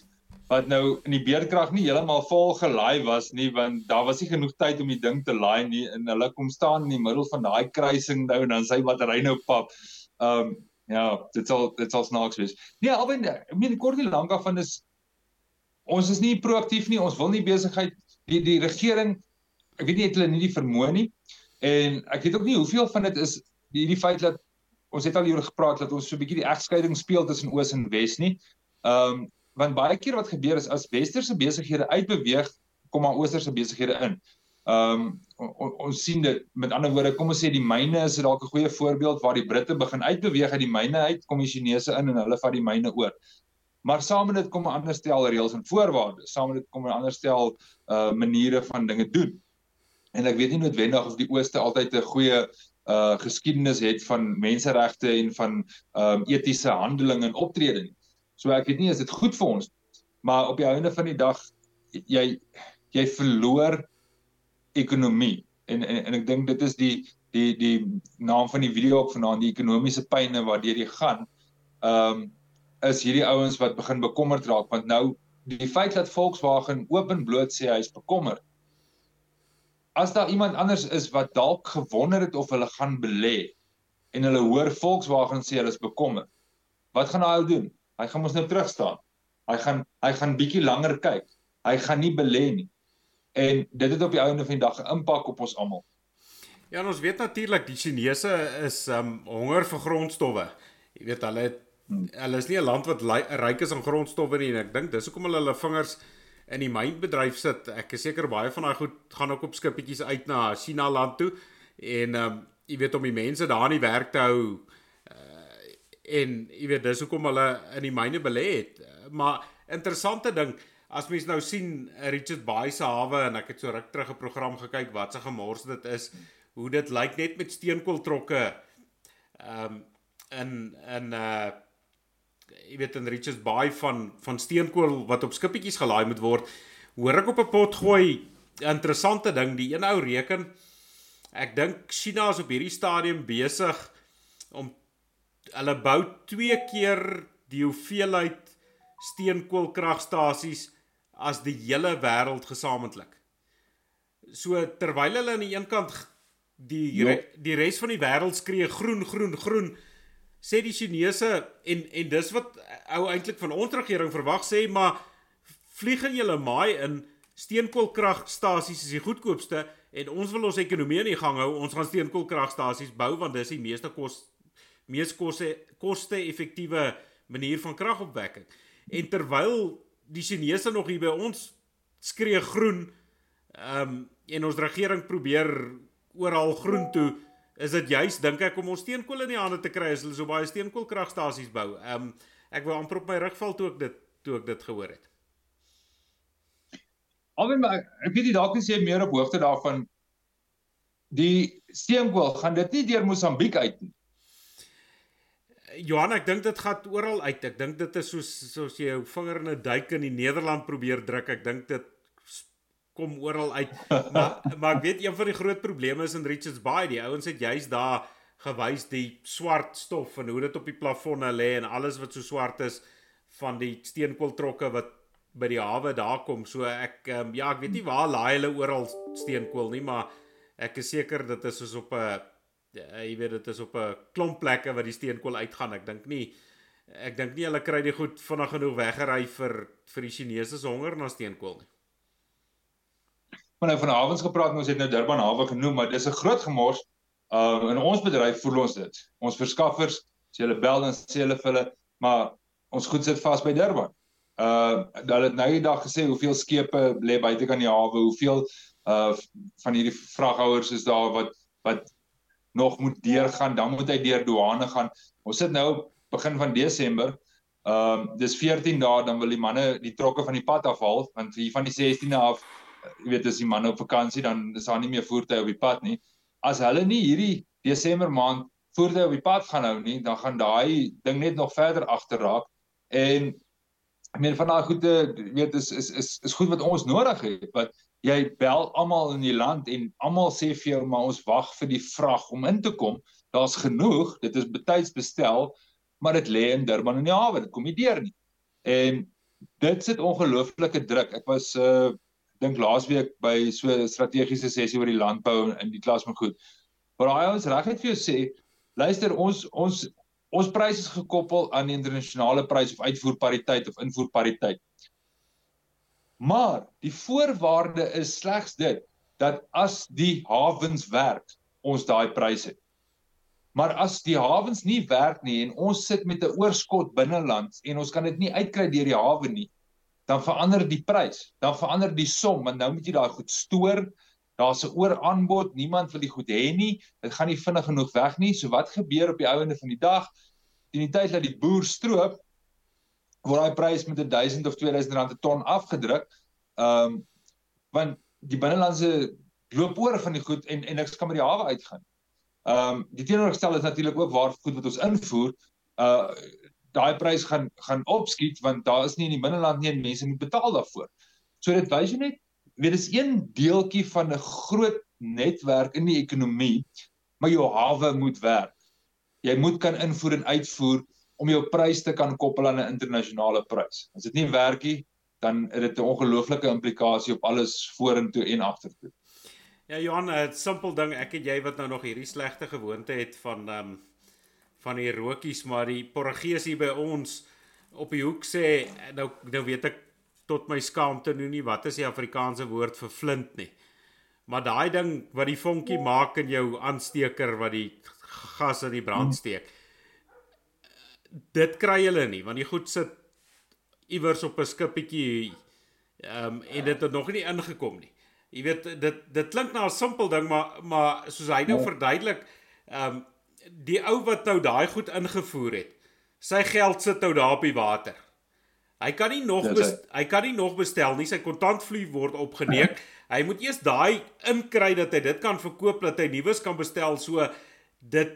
Speaker 2: wat nou in die beerdkrag nie heeltemal vol gelaai was nie want daar was nie genoeg tyd om die ding te laai nie en hulle kom staan in die middel van daai kruising nou en dan sy battery nou pap. Um, ja, dit sal dit sal snaaks wees. Nee, alwen ek meen kort en lank af van is ons is nie proaktief nie. Ons wil nie besigheid die die regering ek weet nie het hulle nie die vermoë nie en ek weet ook nie hoeveel van dit is hierdie feit dat ons het al hieroor gepraat dat ons so 'n bietjie die egskeiding speel tussen oos en wes nie. Ehm um, want baie keer wat gebeur is as westerse besighede uitbeweeg, kom maar oosterse besighede in. Ehm um, on, ons sien dit met ander woorde, kom ons sê die myne is dalk 'n goeie voorbeeld waar die Britte begin uitbeweeg uit die myne uit, kom die Chinese in en hulle vat die myne oor. Maar saam met dit kom 'n ander stel reëls en voorwaardes. Saam met dit kom 'n ander stel uh maniere van dinge doen. En ek weet nie noodwendig of die ooste altyd 'n goeie uh geskiedenis het van menseregte en van ehm um, etiese handeling en optrede nie. So ek weet nie is dit goed vir ons maar op die einde van die dag jy jy verloor ekonomie en en, en ek dink dit is die die die naam van die video op vanaand die ekonomiese pyne waardeur jy gaan ehm um, is hierdie ouens wat begin bekommerd raak want nou die feit dat Volkswagen openbloot sê hy is bekommerd as daar iemand anders is wat dalk gewonder het of hulle gaan belê en hulle hoor Volkswagen sê hulle is bekommerd wat gaan hy doen Hy gaan mos nou terug staan. Hy gaan hy gaan bietjie langer kyk. Hy gaan nie belê nie. En dit het op die einde van die dag 'n impak op ons almal.
Speaker 1: Ja, ons weet natuurlik die Chinese is um honger vir grondstowwe. Jy weet hulle het hmm. hulle is nie 'n land wat ryk is aan grondstowwe nie en ek dink dis hoekom hulle hulle vingers in die mynbedryf sit. Ek is seker baie van daai goed gaan ook op skippietjies uit na China land toe en um jy weet om die mense daar in die werk te hou en jy weet dis hoekom hulle in die myne belê het. Maar interessante ding, as mens nou sien Richard Bay se hawe en ek het so ruk terug 'n program gekyk wat se gemors dit is, hoe dit lyk net met steenkooltrokke ehm um, in in uh jy weet in Richards Bay van van steenkool wat op skippietjies gelaai moet word. Hoor ek op 'n pot gooi interessante ding, die een ou reken ek dink China is op hierdie stadium besig om hulle bou twee keer die hoeveelheid steenkoolkragstasies as die hele wêreld gesamentlik. So terwyl hulle aan die een kant die jo. die res van die wêreld skree groen groen groen sê die Chinese en en dis wat ou eintlik van ons regering verwag sê maar vlieg in julle maai in steenkoolkragstasies is die goedkoopste en ons wil ons ekonomie in gang hou ons gaan steenkoolkragstasies bou want dis die meeste kos mees koste koste effektiewe manier van kragopwekking. En terwyl die Chinese nog hier by ons skree groen, ehm um, en ons regering probeer oral groen toe, is dit juis dink ek om ons steenkool in die hande te kry as hulle so baie steenkoolkragstasies bou. Ehm um, ek wou amper op my rug val toe ek dit toe ek dit gehoor het.
Speaker 2: Alwen maar ek weet jy dalk is jy meer op hoogte daarvan die steenkool gaan dit nie deur Mosambiek uit nie.
Speaker 1: Johan, ek dink dit gaan oral uit. Ek dink dit is soos soos jy jou vinger in 'n duik in die Nederland probeer druk. Ek dink dit kom oral uit. *laughs* Maar maar ek weet een van die groot probleme is in Richards Bay. Die ouens het juist daar gewys die swart stof en hoe dit op die plafonne lê en alles wat so swart is van die steenkooltrokke wat by die hawe daar kom. So ek um, ja, ek weet nie waar laai hulle oral steenkool nie, maar ek is seker dit is soos op 'n ja, jy weet dit is op 'n klomp plekke waar die steenkool uitgaan. Ek dink nie ek dink nie hulle kry dit goed vinnig genoeg weggery vir vir die Chinese se honger na steenkool nie.
Speaker 2: Maar nou van hawens gepraat, ons het nou Durban hawe genoem, maar dis 'n groot gemors. Uh in ons bedryf voel ons dit. Ons verskaffers, as jy hulle bel dan sê hulle vir hulle, maar ons goed sit vas by Durban. Uh hulle het nou die dag gesê hoeveel skepe lê buite kan die hawe, hoeveel uh van hierdie vraghouers is daar wat wat nog moet deurgaan, dan moet hy deur douane gaan. Ons sit nou begin van Desember. Ehm um, dis 14 dae dan wil die manne die trokke van die pad afhaal want hier van die 16de af jy weet as die manne op vakansie dan is daar nie meer voertuie op die pad nie. As hulle nie hierdie Desember maand voertuie op die pad gaan hou nie, dan gaan daai ding net nog verder agterraak en ek meen van daai goede weet is is is is goed wat ons nodig het wat jy bel almal in die land en almal sê vir jou maar ons wag vir die vrag om in te kom. Daar's genoeg, dit is betyds bestel, maar dit lê in Durban in die hawe, dit kom nie deur nie. En dit sit ongelooflike druk. Ek was uh dink laasweek by so 'n strategiese sessie oor die landbou in die klas van goed. Maar daai ouens regtig vir jou sê, luister ons ons ons pryse is gekoppel aan die internasionale prys of uitvoerpariteit of invoerpariteit. Maar die voorwaarde is slegs dit dat as die hawens werk, ons daai pryse het. Maar as die hawens nie werk nie en ons sit met 'n oorskot binnelands en ons kan dit nie uitkry deur die hawe nie, dan verander die prys, dan verander die som want nou moet jy daai goed stoor. Daar's 'n ooraanbod, niemand wil die goed hê nie. Dit gaan nie vinnig genoeg weg nie. So wat gebeur op die ou ende van die dag? Teen die tyd dat die boer stroop, word daai prys met 1000 of 2000 rand 'n ton afgedruk. Ehm um, want die binnelandse loop oor van die goed en en ek kan by die hawe uitgaan. Ehm um, die teenoorgestel is natuurlik ook waar goed wat ons invoer, uh daai prys gaan gaan opskiet want daar is nie in die binneland nie en mense moet betaal daarvoor. So dit wys jy net weet dis een deeltjie van 'n groot netwerk in die ekonomie, maar jou hawe moet werk. Jy moet kan invoer en uitvoer om jou prys te kan koppel aan 'n internasionale prys. As dit nie werk nie, dan het dit 'n ongelooflike implikasie op alles vorentoe en agtertoe.
Speaker 1: Ja Johan, 'n simpel ding, ek en jy wat nou nog hierdie slegte gewoonte het van ehm um, van die rokies, maar die Portugees hier by ons op die hoek sê nou nou weet ek tot my skaamte nou nie wat is die Afrikaanse woord vir flint nie. Maar daai ding wat die vonkie maak in jou aansteker wat die gas in die brand steek. Dit kry hulle nie want die goed sit iewers op 'n skippietjie ehm um, en dit het nog nie ingekom nie. Jy weet dit dit klink na 'n simpel ding maar maar soos hy nou ja. verduidelik, ehm um, die ou wat nou daai goed ingevoer het, sy geld sit nou daar op die water. Hy kan nie nog best, hy kan nie nog bestel nie, sy kontantvloei word opgeneem. *laughs* hy moet eers daai inkry dat hy dit kan verkoop dat hy nuus kan bestel. So dit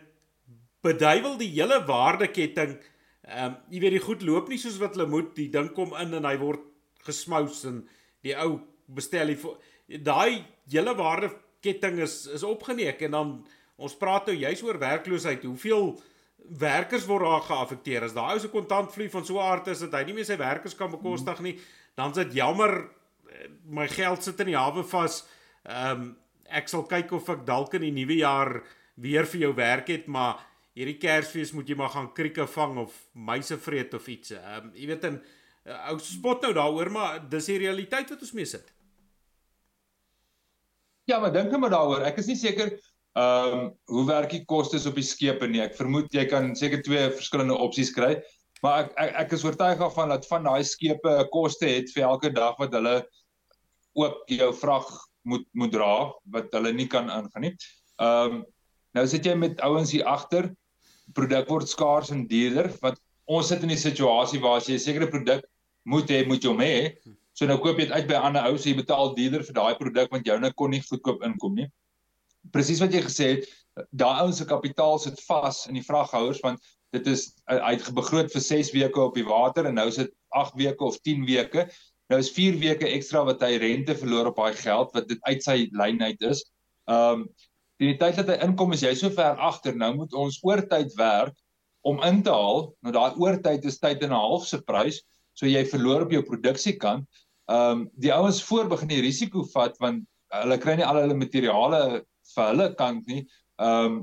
Speaker 1: beduiwel die hele waardeketting. Ehm um, jy weet die goed loop nie soos wat hulle moet. Die ding kom in en hy word gesmous en die ou bestel die daai hele waardeketting is is opgeneek en dan ons praat nou juis oor werkloosheid. Hoeveel werkers word daar geaffekteer? As daai ou se kontantvloei van so 'n aard is dat hy nie meer sy werkers kan bekostig nie, dan is dit jammer eh, my geld sit in die hawe vas. Ehm um, ek sal kyk of ek dalk in die nuwe jaar weer vir jou werk het, maar hierdie Kersfees moet jy maar gaan krieke vang of muise vreet of iets. Ehm um, jy weet 'n uh, ou spot nou daaroor, maar dis die realiteit wat ons mee sit.
Speaker 2: Ja, maar dink net maar daaroor. Ek is nie seker ehm um, hoe werk die kostes op die skepe nie. Ek vermoed jy kan seker twee verskillende opsies kry. Maar ek ek, ek is oortuig daarvan dat van daai skepe 'n koste het vir elke dag wat hulle ook jou vrag moet moet dra wat hulle nie kan aangaan nie. Ehm um, nou sit jy met ouens hier agter. Produk word skaars en duurder want ons sit in die situasie waar as jy 'n sekere produk moet hê, moet jy hom hê. So nou koop jy dit uit by 'n ander ou, so jy betaal duurder vir daai produk want joune kon nie goedkoop inkom nie. Presies wat jy gesê het, daai ouens se kapitaal sit vas in die vraghouers want dit is uit begroot vir 6 weke op die water en nou is dit 8 weke of 10 weke. Nou is 4 weke ekstra wat hy rente verloor op daai geld wat dit uit sy lyn uit is. Ehm um, die tyd dat hy inkom is jy so ver agter, nou moet ons oortyd werk om in te haal. Nou daai oortyd is tyd en 'n half se prys, so jy verloor op jou produksiekant ehm um, die ouens voor begin die risiko vat want hulle kry nie al hulle materiale vir hulle kant nie. Ehm um,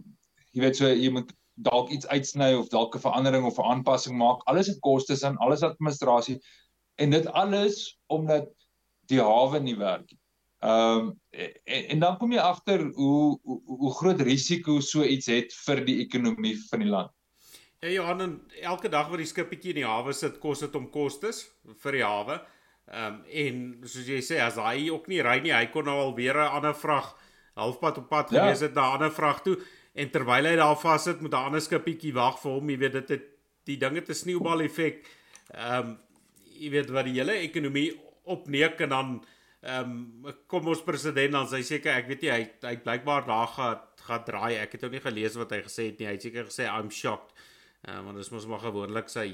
Speaker 2: jy weet so jy moet dalk iets uitsny of dalk 'n verandering of 'n aanpassing maak. Alles het kostes en alles administrasie en dit alles omdat die hawe nie werk nie. Ehm um, en, en dan kom jy agter hoe, hoe hoe groot risiko so iets het vir die ekonomie van die land.
Speaker 1: Ja, Johan, en elke dag wat die skippietjie in die hawe sit, kos dit om kostes vir die hawe. Ehm um, en soos jy sê, as hy ook nie ry nie, hy kon nou al weer 'n ander vrag halfpad op pad ja. gewees het na 'n ander vrag toe en terwyl hy daar vas sit met 'n ander skippietjie wag vir hom, jy weet dit het die ding het 'n sneeubal effek. Ehm um, jy weet wat die hele ekonomie opneek en dan ehm um, kom ons president dan sy seker ek weet nie hy hy blykbaar daar gaan gaan draai. Ek het ook nie gelees wat hy gesê het nie. Hy het seker gesê I'm shocked. Ehm uh, want dit is mos maar gewoonlik sy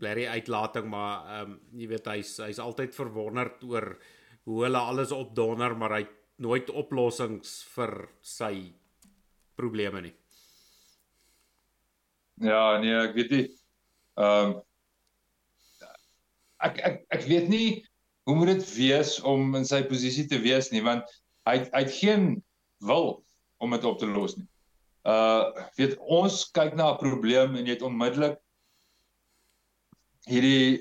Speaker 1: blerry uitlating maar ehm um, jy weet hy's hy's altyd verwonderd oor hoe hulle alles opdonder maar hy nooit oplossings vir sy probleme nie.
Speaker 2: Ja, nee, ek weet nie. Ehm um, ek ek ek weet nie hoe moet dit wees om in sy posisie te wees nie want hy hy het geen wil om dit op te los nie. Uh weet ons kyk na 'n probleem en jy het onmiddellik hierdie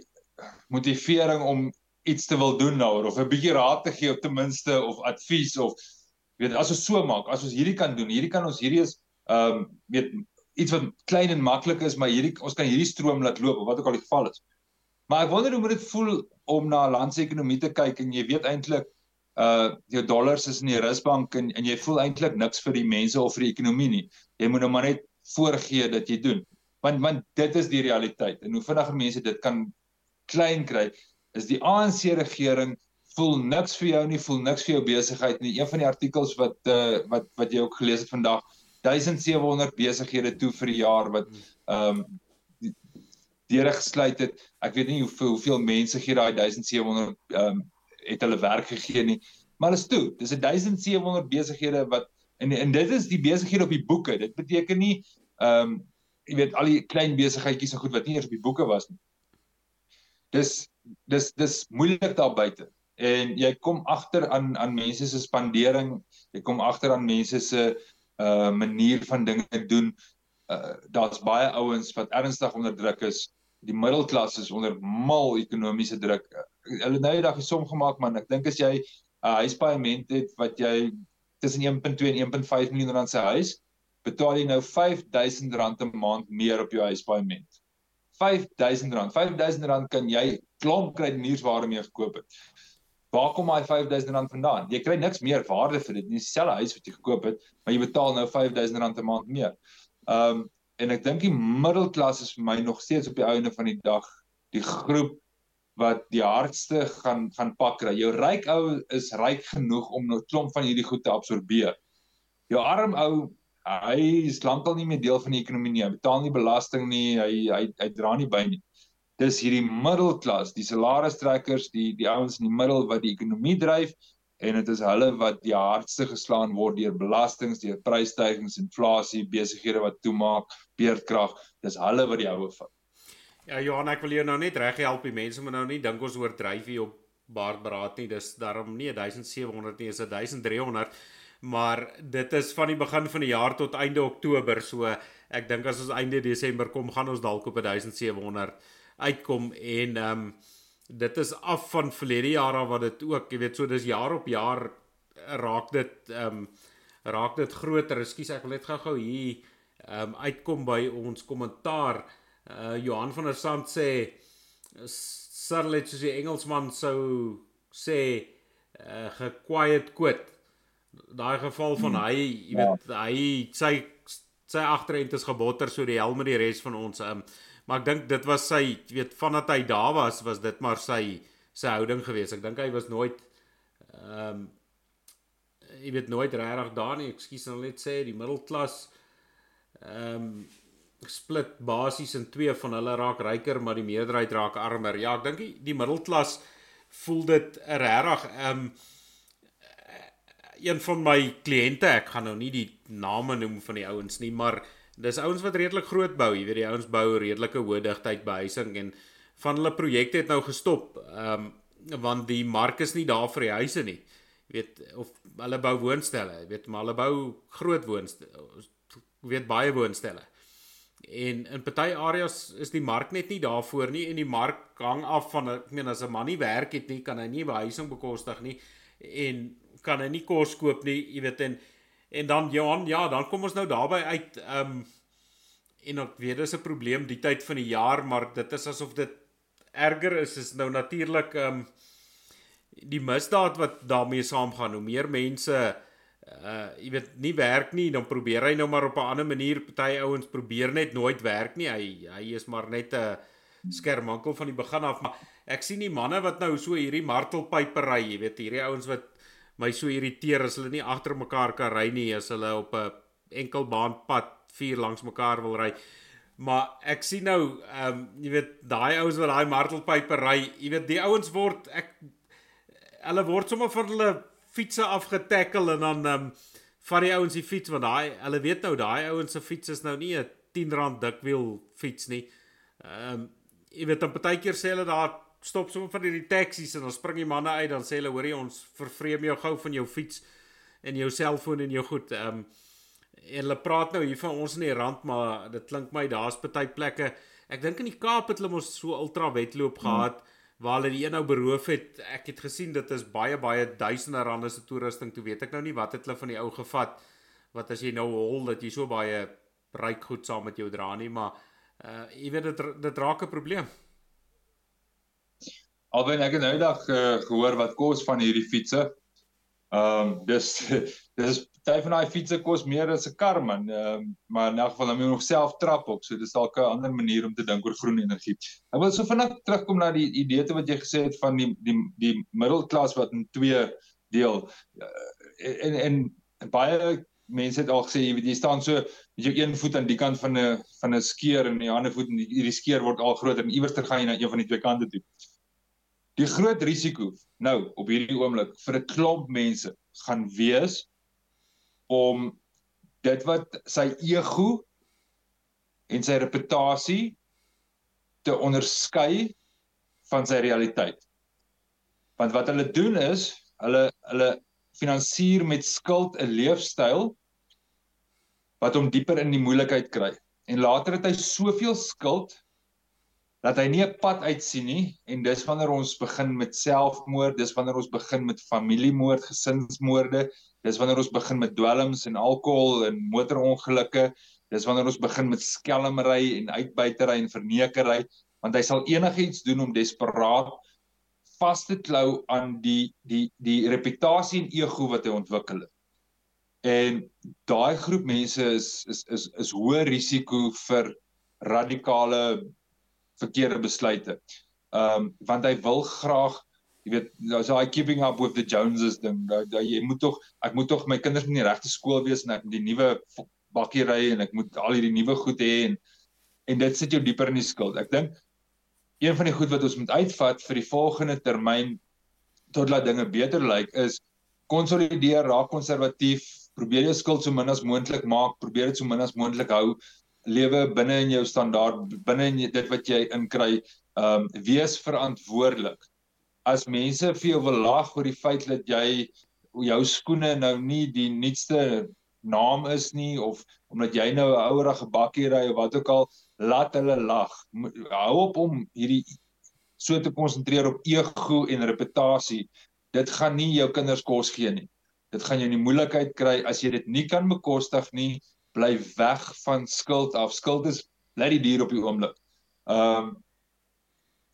Speaker 2: motivering om iets te wil doen nou of 'n bietjie raad te gee of ten minste of advies of weet as ons so maak as ons hierdie kan doen hierdie kan ons hierdie is ehm um, weet iets wat klein en maklik is maar hierdie ons kan hierdie stroom laat loop of wat ook al die geval is maar ek wonder hoe moet dit voel om na 'n land se ekonomie te kyk en jy weet eintlik uh jou dollars is in die rusbank en en jy voel eintlik niks vir die mense of vir die ekonomie nie. Jy moet nou maar net voorgee dat jy doen. Want want dit is die realiteit en hoe vinniger mense dit kan klein kry is die ANC regering voel niks vir jou nie voel niks vir jou besigheid nie. Een van die artikels wat uh, wat wat jy ook gelees het vandag 1700 besighede toe vir die jaar wat ehm um, deure gesluit het ek weet nie hoeveel hoeveel mense gee daai 1700 ehm um, het hulle werk gegee nie maar is toe dis 1700 besighede wat en en dit is die besighede op die boeke dit beteken nie ehm um, jy weet al die klein besigheidjies en goed wat nie eers op die boeke was nie. Dis dis dis moeilik daar buite. En jy kom agter aan aan mense se spandering, jy kom agter aan mense se uh manier van dinge doen. Uh daar's baie ouens wat ernstig onder druk is. Die middelklas is onder mal ekonomiese druk. Hulle nou die dag gesom gemaak man, ek dink as jy 'n uh, huispaaiement het wat jy tussen 1.2 en 1.5 miljoen rand se huis, betaal jy nou R5000 'n maand meer op jou huispaaiement. R5000. R5000 kan jy klomp kruideniersware mee gekoop het. Waar kom daai R5000 vandaan? Jy kry niks meer waarde vir dit nie. Dieselfde huis wat jy gekoop het, maar jy betaal nou R5000 'n maand meer. Um en ek dink die middelklas is vir my nog steeds op die einde van die dag die groep wat die hardste gaan gaan pak kry. Jou ryk ou is ryk genoeg om 'n klomp van hierdie goed te absorbeer. Jou arm ou hy is lankal nie meer deel van die ekonomie nie. Hy betaal nie belasting nie. Hy hy hy dra nie by nie. Dis hierdie middelklas, die salarisstrekkers, die die ouens in die middel wat die ekonomie dryf en dit is hulle wat die hardste geslaan word deur belastings, deur prysstygings, inflasie, besighede wat toemaak, beerdkrag. Dis hulle wat die houe vat.
Speaker 1: Ja Johan, ek wil jou nou net reg help. Die mense moet nou nie dink ons oordryf hier op Baardberaad nie. Dis daarom nie 1700 nie, is 1300 maar dit is van die begin van die jaar tot einde Oktober so ek dink as ons einde Desember kom gaan ons dalk op 1700 uitkom en ehm um, dit is af van verlede jaar af wat dit ook jy weet so dis jaar op jaar raak dit ehm um, raak dit groter ekskuus ek wil net gou-gou hier ehm um, uitkom by ons kommentaar uh, Johan van der Sand sê Sarlet soos die Engelsman sou sê uh, gequiet quit daai geval van hmm. hy, jy weet, ja. hy sy sy agterend is gebotter so die hel met die res van ons. Um, maar ek dink dit was sy, jy weet, vandat hy daar was, was dit maar sy sy houding geweest. Ek dink hy was nooit ehm um, jy weet nooit regtig daar nie. Ekskuus nou net sê die middelklas ehm um, split basies in twee van hulle raak ryker, maar die meerderheid raak armer. Ja, ek dink die, die middelklas voel dit regtig ehm um, een van my kliënte, ek gaan nou nie die name noem van die ouens nie, maar dis ouens wat redelik groot bou, jy weet die ouens bou redelike hoë digtheid behuising en van hulle projekte het nou gestop. Ehm um, want die mark is nie daar vir die huise nie. Jy weet of hulle bou woonstelle, jy weet maar hulle bou groot woonstelle, jy weet baie woonstelle. En in party areas is die mark net nie daarvoor nie en die mark hang af van ek meen as 'n man nie werk het nie, kan hy nie behuising bekostig nie en kan hy nie kos koop nie, jy weet en en dan Johan, ja, dan kom ons nou daarby uit ehm um, en ek weet dis 'n probleem die tyd van die jaar, maar dit is asof dit erger is is nou natuurlik ehm um, die misdaad wat daarmee saamgaan. Hoe meer mense uh jy weet nie werk nie, dan probeer hy nou maar op 'n ander manier. Party ouens probeer net nooit werk nie. Hy hy is maar net 'n skermankel van die begin af, maar ek sien die manne wat nou so hierdie martelpypery, jy weet, hierdie ouens wat my so irriteer as hulle nie agter mekaar kan ry nie, as hulle op 'n enkelbaanpad vier langs mekaar wil ry. Maar ek sien nou, ehm um, jy weet, daai ouens wat daai martelpypery, jy weet, die ouens word ek hulle word sommer van hulle fietsse afgetekkel en dan ehm um, van die ouens die fiets want daai hulle weet nou daai ouens se fiets is nou nie 'n 10 rand dikwiel fiets nie. Ehm um, jy weet dan partykeer sê hulle daar stop sommer van hierdie taksies en dan spring die manne uit dan sê hulle hoorie ons vervreem jou gou van jou fiets en jou selfoon en jou goed. Ehm um, en hulle praat nou hier van ons in die rand maar dit klink my daar's party plekke. Ek dink in die Kaap het hulle mos so ultra wedloop gehad. Hmm waar hulle die een nou beroof het. Ek het gesien dit is baie baie duisende rande se toerusting. Toe weet ek nou nie wat het hulle van die ou gevat wat as jy nou hol dat jy so baie ryk goed saam met jou dra nie, maar uh jy weet dit dit raak 'n probleem.
Speaker 2: Alwen ek het nou dag uh, gehoor wat kos van hierdie fietses. Ehm um, dis *laughs* dis party van daai fietses kos meer as 'n kar man. Ehm um, maar in elk geval dan moet jy nog self trap op. So dis dalk 'n ander manier om te dink oor groen energie. Ek wil so vinnig terugkom na die idee te wat jy gesê het van die die die middelklas wat in twee deel uh, en en baie mense het al gesê jy weet jy staan so met jou een voet aan die kant van 'n van 'n skeer en die ander voet en hierdie skeer word al groter en iewers ter gaan jy na een van die twee kante toe. Die groot risiko nou op hierdie oomblik vir 'n klomp mense gaan wees om dit wat sy ego en sy reputasie te onderskei van sy realiteit. Want wat hulle doen is, hulle hulle finansier met skuld 'n leefstyl wat hom dieper in die moeilikheid kry. En later het hy soveel skuld dat hy nie 'n pad uitsien nie en dis wanneer ons begin met selfmoord, dis wanneer ons begin met familiemoord, gesinsmoorde, dis wanneer ons begin met dwelms en alkohol en motorongelukke, dis wanneer ons begin met skelmry en uitbuitery en vernekery, want hy sal enigiets doen om desperaat vas te klou aan die die die reputasie en ego wat hy ontwikkel het. En daai groep mense is is is is hoë risiko vir radikale verkeerde besluite. Ehm um, want hy wil graag, jy weet, daar's daai keeping up with the Joneses ding. Dat jy moet tog ek moet tog my kinders in die regte skool wees en ek die nuwe bakkie ry en ek moet al hierdie nuwe goed hê en en dit sit jou dieper in die skuld. Ek dink een van die goed wat ons moet uitvat vir die volgende termyn tot laat dinge beter lyk is konsolideer, raak konservatief, probeer jou skuld so min as moontlik maak, probeer dit so min as moontlik hou lewe binne in jou standaard binne in dit wat jy inkry ehm um, wees verantwoordelik. As mense vir jou wil lag oor die feit dat jy jou skoene nou nie die nuutste naam is nie of omdat jy nou 'n ouerige bakkie ry of wat ook al laat hulle lag. Hou op om hierdie so te konsentreer op ego en reputasie. Dit gaan nie jou kinders kos gee nie. Dit gaan jou in die moeilikheid kry as jy dit nie kan bekostig nie bly weg van skuld af. Skuld is bly die dier op die oomblik. Ehm um,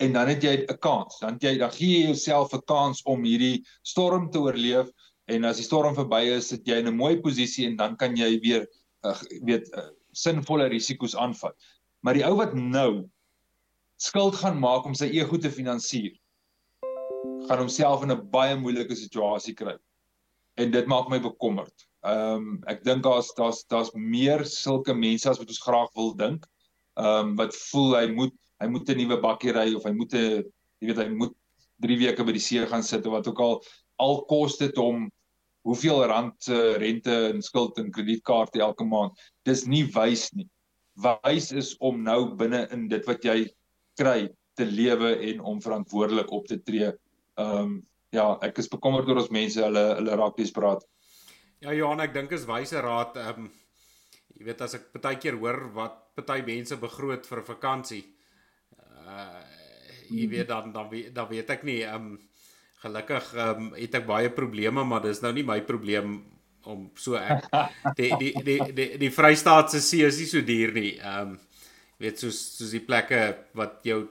Speaker 2: en dan het jy 'n kans. Dan jy dan gee jy jouself 'n kans om hierdie storm te oorleef en as die storm verby is, sit jy in 'n mooi posisie en dan kan jy weer uh, weet uh, sinvolle risiko's aanvat. Maar die ou wat nou skuld gaan maak om sy ego te finansier, gaan homself in 'n baie moeilike situasie kry. En dit maak my bekommerd. Ehm um, ek dink daar's daar's daar's meer sulke mense as wat ons graag wil dink. Ehm um, wat voel hy moet hy moet 'n nuwe bakkie ry of hy moet 'n jy weet hy moet 3 weke by die see gaan sit of wat ook al al kos dit hom hoeveel rand se uh, rente en skuld en kredietkaarte elke maand. Dis nie wys nie. Wys is om nou binne in dit wat jy kry te lewe en om verantwoordelik op te tree. Ehm um, ja, ek is bekommerd oor ons mense, hulle hulle raak desperaat.
Speaker 1: Ja Johan, ek dink is wyse raad. Ehm um, jy weet as ek baie keer hoor wat baie mense begroot vir 'n vakansie. Uh jy weet dan dan weet, dan weet ek nie ehm um, gelukkig ehm um, het ek baie probleme, maar dis nou nie my probleem om so ek *laughs* die die die die, die Vrystaatse see is nie so duur nie. Ehm um, weet soos soos die plekke wat jou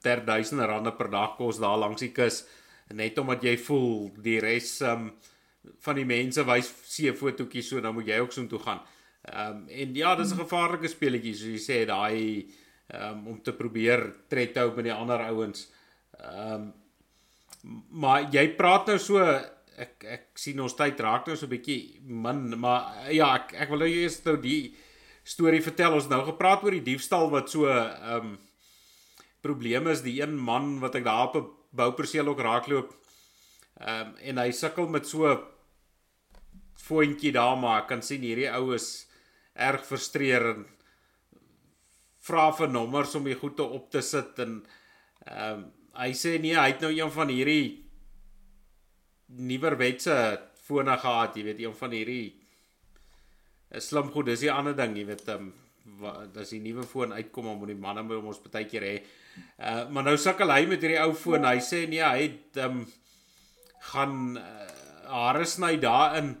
Speaker 1: ter duisende rande per dag kos daar langs die kus net omdat jy voel die res ehm um, van die mense wys seefotootjies so dan moet jy ook so toe gaan. Ehm um, en ja, dis 'n gevaarlike speletjie soos jy sê daai um, om te probeer tred hou met die ander ouens. Ehm um, maar jy praat nou so ek ek sien ons tyd raak nou so 'n bietjie min maar ja ek ek wil nou eers nou die storie vertel ons nou gepraat oor die diefstal wat so ehm um, probleme is die een man wat ek daar op 'n bouperseel ook raakloop ehm um, en hy sukkel met so voetjie daar maar ek kan sien hierdie ou is erg frustrerend vra vir nommers om die goede op te sit en ehm um, hy sê nee hy het nou een van hierdie nuwerwetse fone gehad jy weet een van hierdie is slim goed dis die ander ding jy weet ehm um, as die nuwe foon uitkom om die manne moet ons baie keer hê. Uh, maar nou sukkel hy met hierdie ou foon hy sê nee hy het ehm um, gaan uh, hare sny daarin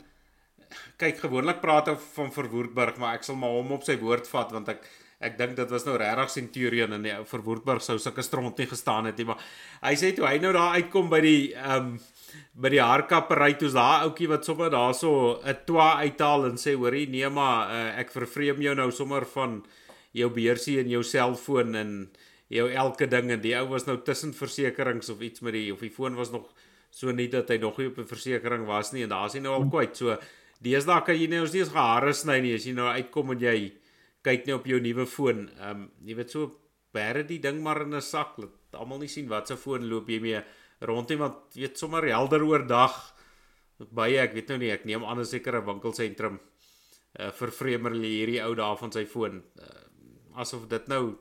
Speaker 1: kyk gewoonlik praat hy van Verwoerdburg, maar ek sal maar hom op sy woord vat want ek ek dink dit was nou regtig Centurion en die Verwoerdburg sou sulke stront nie gestaan het nie, maar hy sê toe hy nou daar uitkom by die ehm um, by die haarkappery toe's daar ouetjie wat sommer daarso 'n twa uithaal en sê hoorie nee maar uh, ek vervreem jou nou sommer van jou beursie en jou selfoon en jou elke ding en die ou was nou tussen versekerings of iets met die of die foon was nog so nie dat hy nog nie op 'n versekering was nie en daar's hy nou al kwyt. So Deesdae kan jy nou nie eens gehare sny nie as jy nou uitkom en jy kyk net op jou nuwe foon. Ehm um, jy weet so bære die ding maar in 'n sak. Laat almal nie sien wat se foon loop jy mee rond nie want jy weet sommer helder oordag baie ek weet nou nie ek neem aan 'n sekere winkelsentrum uh, vir vreemder hierdie ou daar van sy foon. Uh, asof dit nou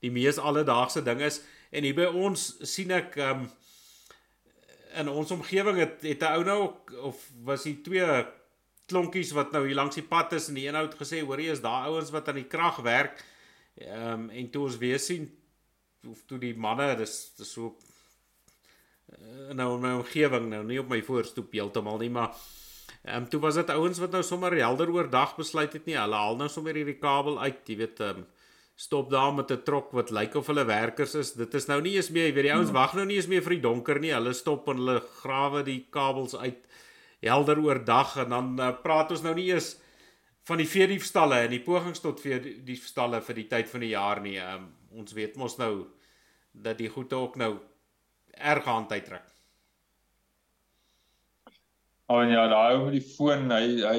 Speaker 1: die mees alledaagse ding is en hier by ons sien ek um, in ons omgewing het het 'n ou nou of was hy twee klonkies wat nou hier langs die pad is en die een ou het gesê hoor jy is daar ouens wat aan die krag werk. Ehm um, en toe ons weer sien of toe die manne dis dis so uh, nou in my omgewing nou nie op my voorstoep heeltemal nie maar ehm um, toe was dit ouens wat nou sommer helder oordag besluit het nie hulle haal nou sommer hierdie kabel uit jy weet ehm um, stop daar met 'n trok wat lyk of hulle werkers is dit is nou nie eens meer jy weet die ouens ja. wag nou nie eens meer vir die donker nie hulle stop en hulle grawe die kabels uit helder oordag en dan uh, praat ons nou nie eers van die veediefstalle en die pogings tot veediefstalle vir die tyd van die jaar nie. Um, ons weet mos nou dat die goede ook nou erg hand uitdruk.
Speaker 2: Oh ja, daai ou met die foon, hy hy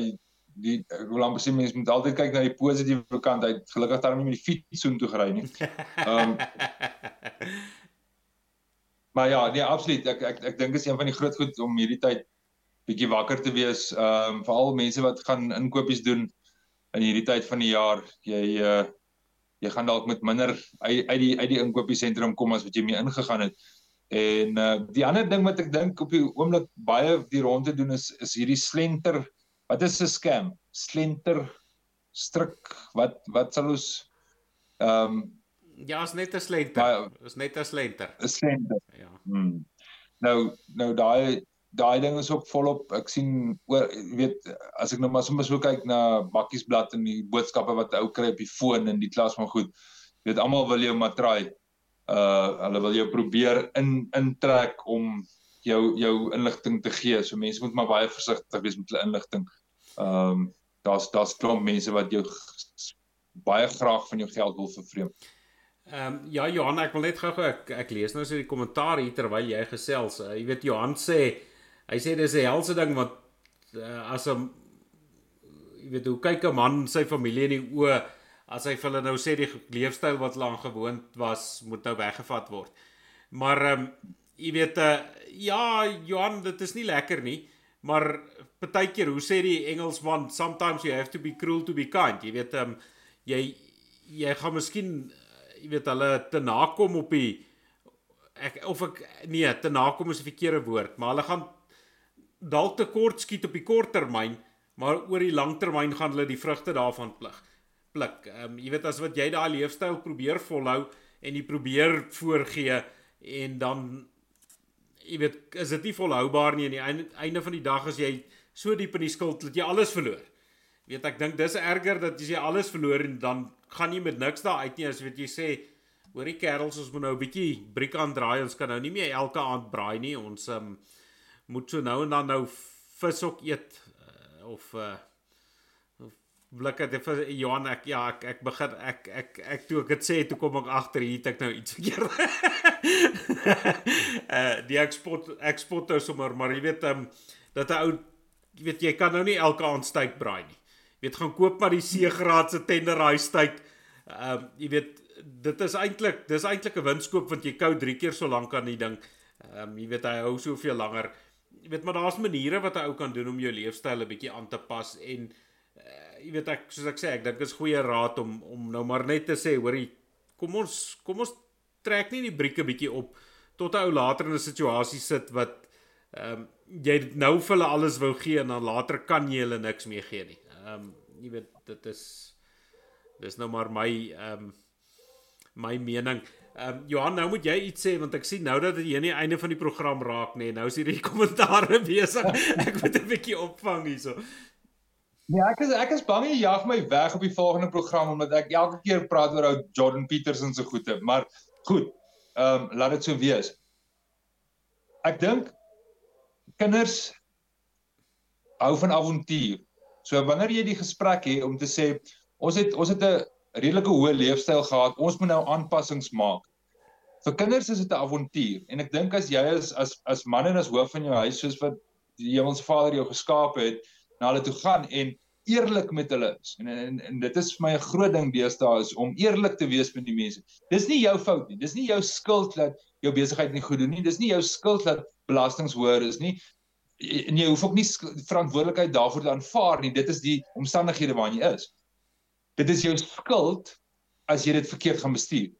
Speaker 2: die hoe lank besien mense moet altyd kyk na die positiewe kant. Hy gelukkig daar nie met die fiets so toe gery nie. Ehm um, *laughs* Maar ja, nee, absoluut. Ek ek ek dink is een van die groot goed om hierdie tyd bietjie wakker te wees. Ehm um, veral mense wat gaan inkopies doen in hierdie tyd van die jaar. Jy uh jy gaan dalk met minder uit uit die uit die inkopiesentrum kom as wat jy mee ingegaan het. En uh die ander ding wat ek dink op die oomblik baie die rondte doen is is hierdie slenter. Wat is 'n scam? Slenter stryk. Wat wat sal ons ehm um,
Speaker 1: Ja, is net 'n slenter. Is net 'n slenter.
Speaker 2: 'n Slenter. Ja. Hmm. Nou nou daai daai ding is ook volop. Ek sien oor weet as ek nou maar sommer so kyk na bakkiesblad en die boodskappe wat ou kry op die foon en die klas maar goed weet almal wil jou matraai uh hulle wil jou probeer in intrek om jou jou inligting te gee. So mense moet maar baie versigtig wees met hulle inligting. Ehm um, daar's daar's klomp mense wat jou baie graag van jou geld wil vervreem.
Speaker 1: Ehm um, ja Johan ek wil net gou ek ek lees nou so die kommentaar hier terwyl jy gesels. Uh, jy weet Johan sê hy sê dis 'n helse ding wat uh, as 'n jy weet hoe kyk 'n man sy familie in die oë as hy vir hulle nou sê die leefstyl wat lank gewoond was moet nou weggevat word. Maar ehm um, jy weet uh, ja Johan dit is nie lekker nie, maar partykeer hoe sê die Engelsman sometimes you have to be cruel to be kind. Jy weet ehm um, jy jy gaan miskien jy weet hulle te nakom op die ek of ek nee, te nakom is 'n verkeerde woord, maar hulle gaan dalk te kort skiet op die kort termyn, maar oor die lang termyn gaan hulle die vrugte daarvan pluk. Pluk. Ehm um, jy weet as wat jy daai leefstyl probeer volhou en jy probeer voorgee en dan jy weet, is dit nie volhoubaar nie aan die einde, van die dag as jy so diep in die skuld dat jy alles verloor. Weet ek dink dis erger dat jy alles verloor en dan gaan jy met niks daar uit nie as weet jy sê hoorie kerels ons moet nou 'n bietjie briek aan draai ons kan nou nie meer elke aand braai nie ons um, moet so nou en dan nou vis ook eet uh, of uh, blikke te vir Johan ek ja ek ek begin ek ek ek toe ek dit sê toe kom ek agter hier het ek nou iets verkeerd. uh *laughs* die eksport eksport nou sommer maar jy weet um, dat 'n ou jy weet jy kan nou nie elke aand steak braai nie. Jy weet gaan koop maar die seegraad se tenderry steak. Um jy weet dit is eintlik dis eintlik 'n winskoop want jy kou 3 keer so lank aan die ding. Um jy weet hy hou soveel langer. Jy weet maar daar's maniere wat 'n ou kan doen om jou leefstyl 'n bietjie aan te pas en jy weet ek soos ek sê ek dink is goeie raad om om nou maar net te sê hoorie kom ons kom ons trek nie die brieke bietjie op tot 'n ou later in 'n situasie sit wat ehm um, jy nou vir hulle alles wou gee en dan later kan jy hulle niks meer gee nie. Ehm um, jy weet dit is dis nou maar my ehm um, my mening. Ehm um, Johan, nou moet jy iets sê want ek sien nou dat jy aan die einde van die program raak nê. Nee, nou is hierdie *laughs* kommentaare besig. Ek moet 'n bietjie opvang hierso.
Speaker 2: Nee, ek is ek is bang jy jag my weg op die volgende program omdat ek elke keer praat oor ou Jordan Peterson se goeie, maar goed. Ehm um, laat dit so wees. Ek dink kinders hou van avontuur. So wanneer jy die gesprek het om te sê ons het ons het 'n redelike hoë leefstyl gehad, ons moet nou aanpassings maak. Vir kinders is dit 'n avontuur en ek dink as jy as as as man en as hoof van jou huis soos wat die Hemelse Vader jou geskaap het, na hulle toe gaan en eerlik met hulle is. En, en en dit is vir my 'n groot ding deesdae is om eerlik te wees met die mense. Dis nie jou fout nie. Dis nie jou skuld dat jou besigheid nie goed doen nie. Dis nie jou skuld dat belastings hoër is nie. En jy hoef ook nie verantwoordelikheid daarvoor te aanvaar nie. Dit is die omstandighede waarin jy is. Dit is jou skuld as jy dit verkeerd gaan bestuur.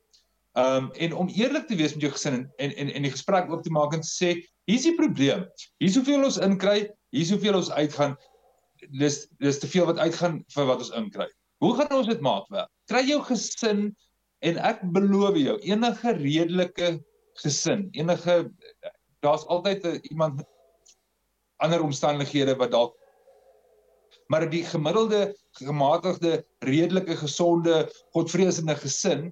Speaker 2: Um en om eerlik te wees met jou gesin en en en, en die gesprek oop te maak en te sê, hier's die probleem. Hier's hoeveel ons inkry, hier's hoeveel ons uitgaan dis dis te veel wat uitgaan vir wat ons inkry. Hoe gaan ons dit maak werk? Kry jou gesin en ek beloof jou, enige redelike gesin, enige daar's altyd 'n iemand ander omstandighede wat dalk maar die gemiddelde gematigde redelike gesonde godvreesende gesin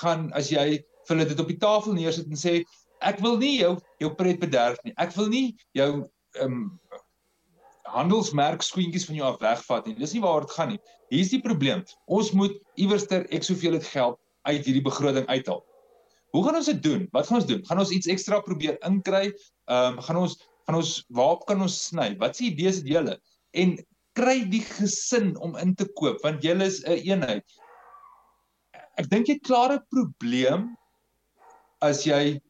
Speaker 2: gaan as jy vir hulle dit op die tafel neersit en sê ek wil nie jou jou pret bederf nie. Ek wil nie jou ehm um, handelsmerk skoentjies van jou af wegvat nie. Dis nie waar dit gaan nie. Hier's die probleem. Ons moet iewerster ek soveel het geld uit hierdie begroting uithaal. Hoe gaan ons dit doen? Wat gaan ons doen? Gaan ons iets ekstra probeer inkry? Ehm um, gaan ons gaan ons waarop kan ons sny? Wat die idees het julle? En kry die gesin om in te koop want julle is 'n een eenheid. Ek dink jy klare probleem as jy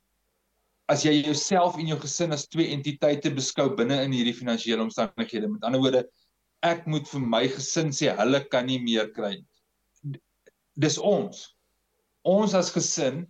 Speaker 2: as jy jouself en jou gesin as twee entiteite beskou binne in hierdie finansiële omstandighede. Met ander woorde, ek moet vir my gesin sê hulle kan nie meer kry nie. Dis ons. Ons as gesin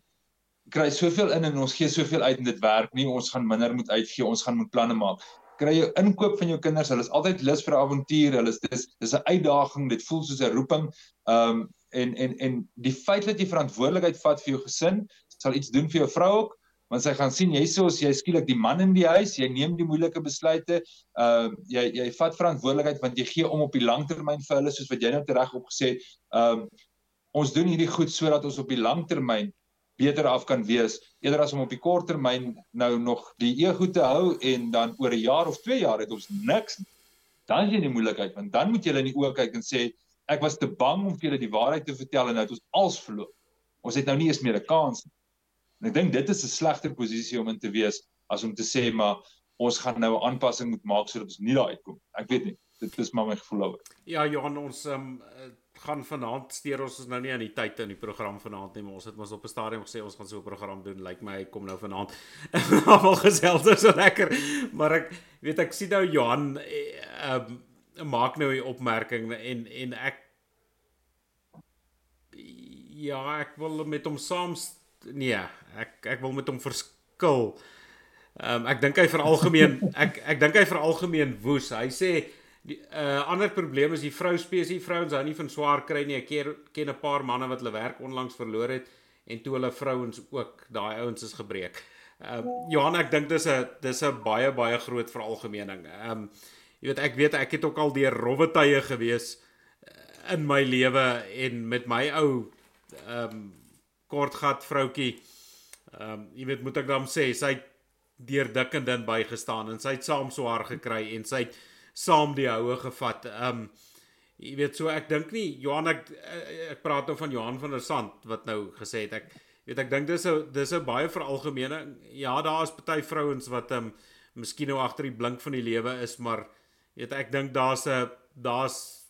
Speaker 2: kry soveel in en ons gee soveel uit en dit werk nie. Ons gaan minder moet uitgee. Ons gaan moet planne maak. Kry jou inkoop van jou kinders. Hulle is altyd lus vir avontuur. Hulle is dis dis 'n uitdaging. Dit voel soos 'n roeping. Um en en en die feit dat jy verantwoordelikheid vat vir jou gesin sal iets doen vir jou vrou ook want sy gaan sien jy soos jy skielik die man in die huis, jy neem die moeilike besluite, uh jy jy vat verantwoordelikheid want jy gee om op die langtermyn vir hulle soos wat jy nou reg opgesê het. Um ons doen hierdie goed sodat ons op die langtermyn beter af kan wees eerder as om op die korttermyn nou nog die ego te hou en dan oor 'n jaar of 2 jaar het ons niks dan is jy in die moeilikheid want dan moet jy in die oë kyk en sê ek was te bang om vir julle die waarheid te vertel en nou het ons als verloor. Ons het nou nie eens meer 'n kans. En ek dink dit is 'n slegter posisie om in te wees as om te sê maar ons gaan nou 'n aanpassing moet maak sodat ons nie daar uitkom. Ek weet nie. Dit is maar my gevoel oor.
Speaker 1: Ja, Johan, ons um, gaan vanaand steur ons is nou nie aan die tyd in die program vanaand nie, maar ons het mos op 'n stadium gesê ons gaan so 'n program doen. Lyk like my hy kom nou vanaand. *laughs* Almal gesels is so lekker. Maar ek weet ek sien nou Johan ehm um, maak nou 'n opmerking en en ek ja, ek wil met hom saamstem nee, ek ek wil met hom verskil. Ehm um, ek dink hy veralgemeen *laughs* ek ek dink hy veralgemeen woes. Hy sê die uh, ander probleem is die vrou spesie vrouens hou nie van swaar kry nie. Ek ken ken 'n paar manne wat hulle werk onlangs verloor het en toe hulle vrouens ook daai ouens is gebreek. Uh, Johan, ek dink dis 'n dis 'n baie baie groot veralgemening. Ehm um, jy weet ek weet ek het ook al deur rowwe tye gewees uh, in my lewe en met my ou ehm um, kortgat vroutkie. Ehm um, jy weet moet ek dan sê sy het deur dik en dun bygestaan en sy het saam so haar gekry en sy het saam die houe gevat. Um, jy weet so ek dink nie Johan ek eh, ek praat nou van Johan van der Sand wat nou gesê het ek weet ek dink dis 'n dis 'n baie veralgemene ja daar is party vrouens wat um, miskien nou agter die blink van die lewe is maar weet ek dink daar's 'n daar's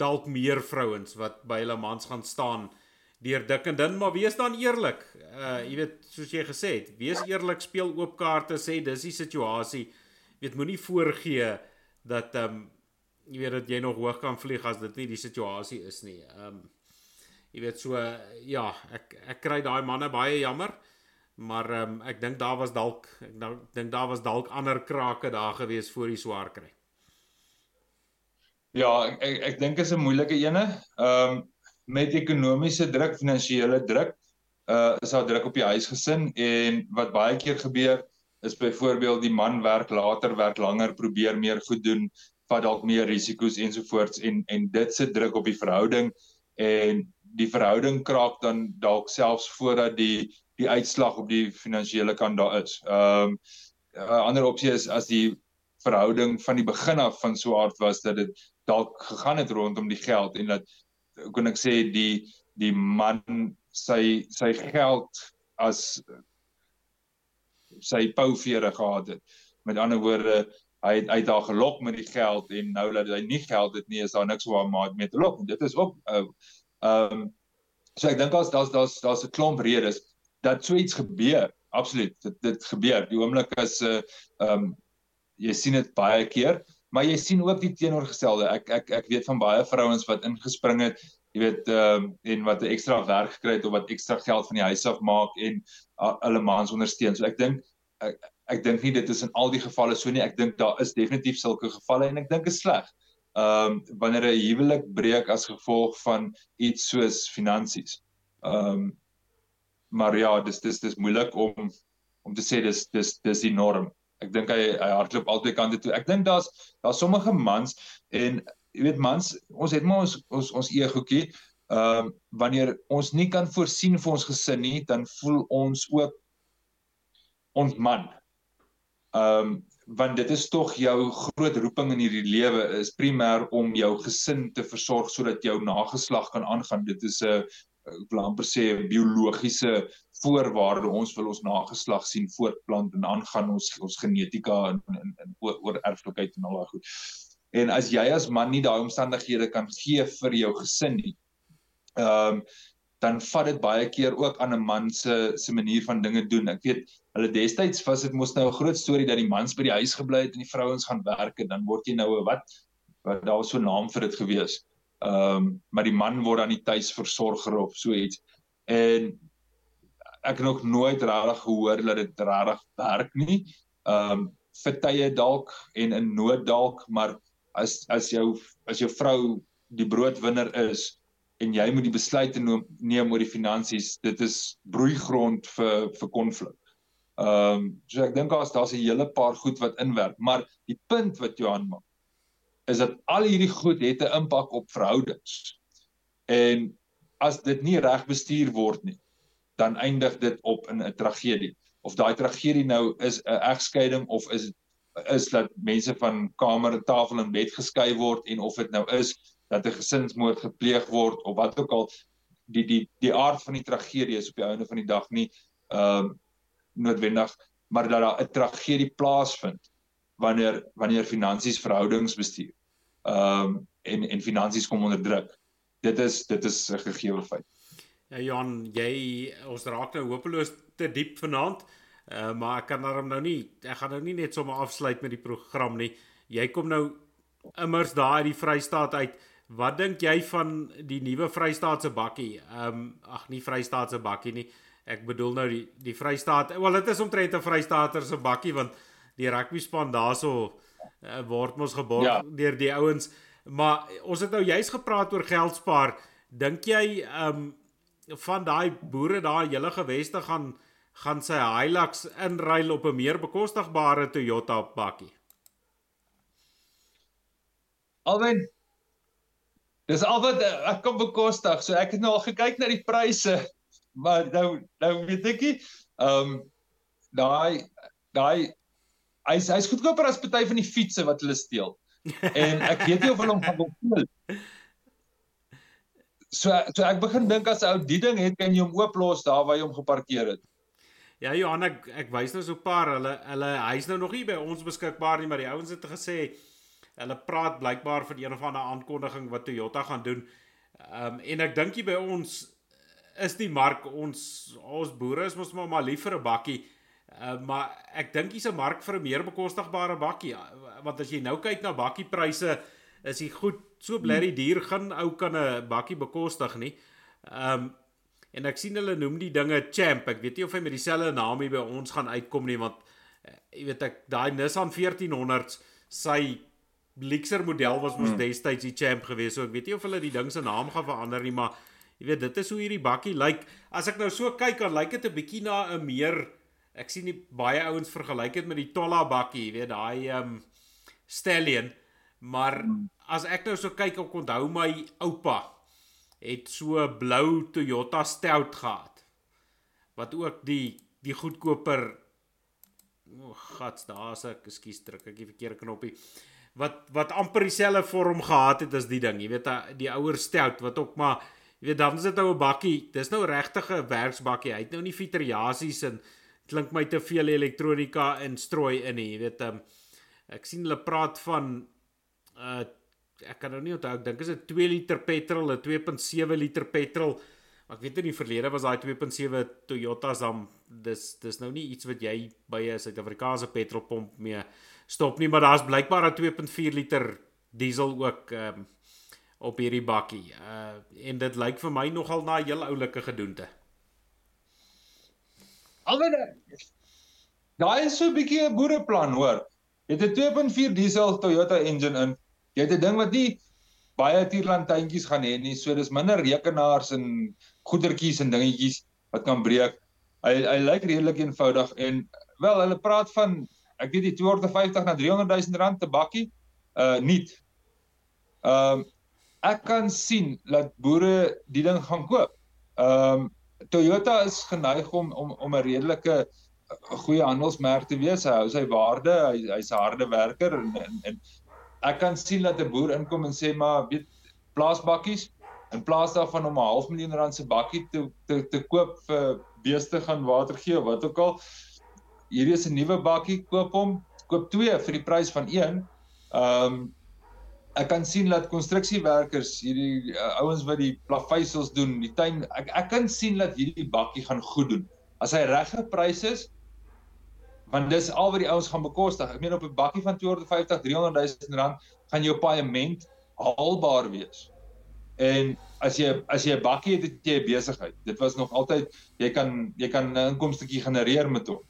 Speaker 1: dalk meer vrouens wat by hulle mans gaan staan deur dik en dun maar wees dan eerlik uh jy weet soos jy gesê het wees eerlik speel oop kaarte sê dis die situasie weet moenie voorgee dat ehm um, jy weet dat jy nog hoog kan vlieg as dit nie die situasie is nie. Ehm um, jy weet so ja, ek ek kry daai manne baie jammer. Maar ehm um, ek dink daar was dalk ek dink daar was dalk ander krake daar gewees voor die swaar kry.
Speaker 2: Ja, ek ek, ek dink is 'n moeilike ene. Ehm um, met ekonomiese druk, finansiële druk, uh is daar druk op die huisgesin en wat baie keer gebeur is byvoorbeeld die man werk later, werk langer, probeer meer goed doen, vat dalk meer risiko's ensovoorts en en dit sit druk op die verhouding en die verhouding kraak dan dalk selfs voordat die die uitslag op die finansiële kant daar is. Ehm um, 'n ander opsie is as die verhouding van die begin af van so aard was dat dit dalk gegaan het rondom die geld en dat kon ek sê die die man sy sy geld as sy pouvere gehad het. Met ander woorde, hy het uit daar gelok met die geld en nou dat hy nie geld het nie is daar niks waar maar met lok en dit is ook uh, ehm uh, um, so ek dink as daar's daar's daar's 'n klomp redes dat so iets gebeur. Absoluut dit dit gebeur. Die oomblik as 'n uh, ehm um, jy sien dit baie keer maar jy sien ook die teenoorgestelde. Ek ek ek weet van baie vrouens wat ingespring het jy weet ehm um, en wat 'n ekstra werk gekry het of wat ekstra geld van die huis af maak en uh, hulle mans ondersteun. So ek dink ek, ek dink nie dit is in al die gevalle so nie. Ek dink daar is definitief sulke gevalle en ek dink dit is sleg. Ehm um, wanneer 'n huwelik breek as gevolg van iets soos finansies. Ehm um, maar ja, dis dis dis moeilik om om te sê dis dis dis die norm. Ek dink hy hy hardloop altyd kante toe. Ek dink daar's daar sommige mans en jy weet mans, ons het maar ons ons ons egoetjie. Ehm um, wanneer ons nie kan voorsien vir ons gesin nie, dan voel ons ook ons man. Ehm um, want dit is tog jou groot roeping in hierdie lewe is primêr om jou gesin te versorg sodat jou nageslag kan aangaan. Dit is 'n ek wil amper sê 'n biologiese voorwaarde. Ons wil ons nageslag sien voortplant en aangaan ons ons genetika en in in oor erflikheid en al daai goed. En as jy as man nie daai omstandighede kan gee vir jou gesin nie. Ehm um, dan vat dit baie keer ook aan 'n man se se manier van dinge doen. Ek weet hulle destyds was dit mos nou 'n groot storie dat die mans by die huis gebly het en die vrouens gaan werk en dan word jy nou 'n wat wat daar so 'n naam vir dit gewees. Ehm um, maar die man word dan die tuisversorger of so iets. En ek het nog nooit regtig gehoor dat dit regtig werk nie. Ehm um, vir tye dalk en in nood dalk, maar as as jou as jou vrou die broodwinner is, en jy moet die besluite neem oor die finansies, dit is broeigrond vir vir konflik. Ehm um, so ek dink daar's daar's 'n hele paar goed wat inwerk, maar die punt wat Johan maak is dat al hierdie goed het 'n impak op verhoudings. En as dit nie reg bestuur word nie, dan eindig dit op in 'n tragedie. Of daai tragedie nou is 'n egskeiding of is is dat mense van kamer tafel en bed geskei word en of dit nou is dat 'n gesinsmoord gepleeg word of wat ook al die die die aard van die tragedie is op die einde van die dag nie ehm um, noodwendig maar dat daar 'n tragedie plaasvind wanneer wanneer finansies verhoudings bestuur. Ehm um, en en finansies kom onder druk. Dit is dit is 'n gegeewe feit.
Speaker 1: Ja Jan, jy ons raak nou hopeloos te diep vanaand. Uh, maar ek kan daarom nou nie ek gaan nou nie net sommer afsluit met die program nie. Jy kom nou immers daar uit die Vrystaat uit. Wat dink jy van die nuwe Vrystaatse bakkie? Ehm um, ag nee Vrystaatse bakkie nie. Ek bedoel nou die die Vrystaat. Wel dit is omtrent 'n Vrystaater se bakkie want die rugby span daarso uh, word mos geborg ja. deur die ouens. Maar ons het nou juis gepraat oor geld spaar. Dink jy ehm um, van daai boere daar hele geweste gaan gaan sy Hilux inruil op 'n meer bekostigbare Toyota bakkie.
Speaker 2: Alwen Dis al wat ek kan bekostig. So ek het nou al gekyk na die pryse. *laughs* Maar nou nou weet ek nie. Ehm um, daai daai hy's hy's goedkoper as party van die fietses wat hulle steel. En ek weet nie of hulle hom gaan wil So so ek begin dink as ou die ding het kan jy hom oop los daar waar jy hom geparkeer het.
Speaker 1: Ja Johan ek ek wys nou so 'n paar hulle hulle hy's nou nog nie by ons beskikbaar nie maar die ouens het gesê hulle praat blykbaar vir een of ander aankondiging wat Toyota gaan doen. Ehm um, en ek dink jy by ons is die mark ons ons boere is mos maar, maar lief vir 'n bakkie. Uh, maar ek dink hier's 'n mark vir 'n meer bekostigbare bakkie want as jy nou kyk na bakkiepryse is hy goed so blerry duur gaan ou kan 'n bakkie bekostig nie. Ehm um, en ek sien hulle noem die dinge Champ. Ek weet nie of hy met dieselfde naam hier by ons gaan uitkom nie want uh, jy weet ek daai Nissan 1400s sy Lexer model was mos hmm. destyds die Champ geweest. So ek weet nie of hulle die ding se naam gaan verander nie, maar jy weet dit is hoe hierdie bakkie lyk. Like, as ek nou so kyk, dan lyk dit 'n bietjie na 'n meer ek sien nie baie ouens vergelyk dit met die Tolla bakkie, jy weet daai um Stallion. Maar hmm as ek nou so kyk ek onthou my oupa het so blou Toyota Stout gehad wat ook die die goedkoper o oh, gats daar's ek ekskuus druk ek die verkeerde knoppie wat wat amper dieselfde vorm gehad het as die ding. Jy weet die ouer Stout wat ook maar jy weet dan is dit nou 'n bakkie. Dis nou regtig 'n werksbakkie. Hy het nou nie filtrasies en klink my te veel elektronika en strooi in nie. Jy weet um, ek sien hulle praat van uh ek kan nou nie onthou ek dink is dit 2 liter petrol, 'n 2.7 liter petrol. Ek weet in die verlede was daai 2.7 Toyota's dan dis dis nou nie iets wat jy by 'n Suid-Afrikaanse petrolpomp mee stop nie, maar daar's blykbaar 'n 2.4 liter diesel ook um, op hierdie bakkie. Uh en dit lyk vir my nogal na 'n heel oulike gedoente.
Speaker 2: Alweer Daai is so 'n bietjie 'n boereplan, hoor. Jy het 'n 2.4 diesel Toyota engine in jy het 'n ding wat nie baie tierlantuintjies gaan hê nie. So dis minder rekenaars en goedertjies en dingetjies wat kan breek. Hy hy lyk redelik eenvoudig en wel hulle praat van ek weet die 250 na 300 000 rand te bakkie uh nuut. Ehm um, ek kan sien dat boere die ding gaan koop. Ehm um, Toyota is geneig om om om 'n redelike goeie handelsmerk te wees. Hy hou sy waarde, hy hy's 'n harde werker en en, en ek kan sien dat 'n boer inkom en sê maar weet plaasbakkies in plaas daarvan om 'n half miljoen rand se bakkie te te te koop vir beeste gaan water gee of wat ook al hierdie is 'n nuwe bakkie koop hom koop twee vir die prys van een ehm um, ek kan sien dat konstruksiewerkers hierdie uh, ouens wat die plaveisels doen die tuin ek ek kan sien dat hierdie bakkie gaan goed doen as hy reg geprys is want dis al wat die ouens gaan bekostig. Ek meen op 'n bakkie van 250 300 000 rand gaan jou paaiement haalbaar wees. En as jy as jy 'n bakkie het, het jy 'n besigheid. Dit was nog altyd jy kan jy kan 'n inkomstetjie genereer met hom.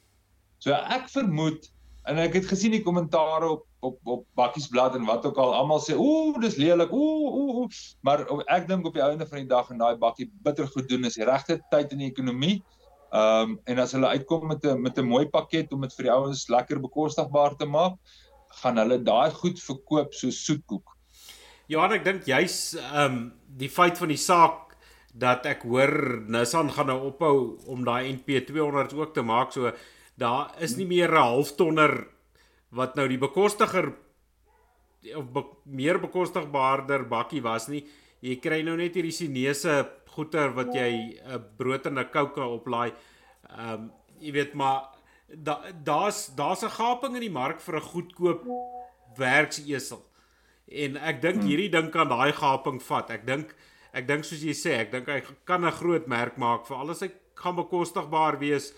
Speaker 2: So ek vermoed en ek het gesien die kommentare op op op bakkiesblad en wat ook al almal sê ooh dis lelik ooh ooh maar ek dink op die einde van die dag en daai bakkie bitter goed doen is die regte tyd in die ekonomie Ehm um, en as hulle uitkom met 'n met 'n mooi pakket om dit vir die ouens lekker bekostigbaar te maak, gaan hulle daai goed verkoop so soetkoek.
Speaker 1: Ja, ek dink jy's ehm um, die feit van die saak dat ek hoor Nissan gaan nou ophou om daai NP 200 ook te maak, so daar is nie meer 'n halftonner wat nou die bekostiger of be, meer bekostigbaarder bakkie was nie. Jy kry nou net hierdie Chinese goeder wat jy 'n uh, brood en 'n koue oplaai. Ehm um, jy weet maar daar's da daar's 'n gaping in die mark vir 'n goedkoop werksesel. En ek dink hmm. hierdie ding kan daai gaping vat. Ek dink ek dink soos jy sê, ek dink hy kan 'n groot merk maak vir alles hy gaan bekostigbaar wees.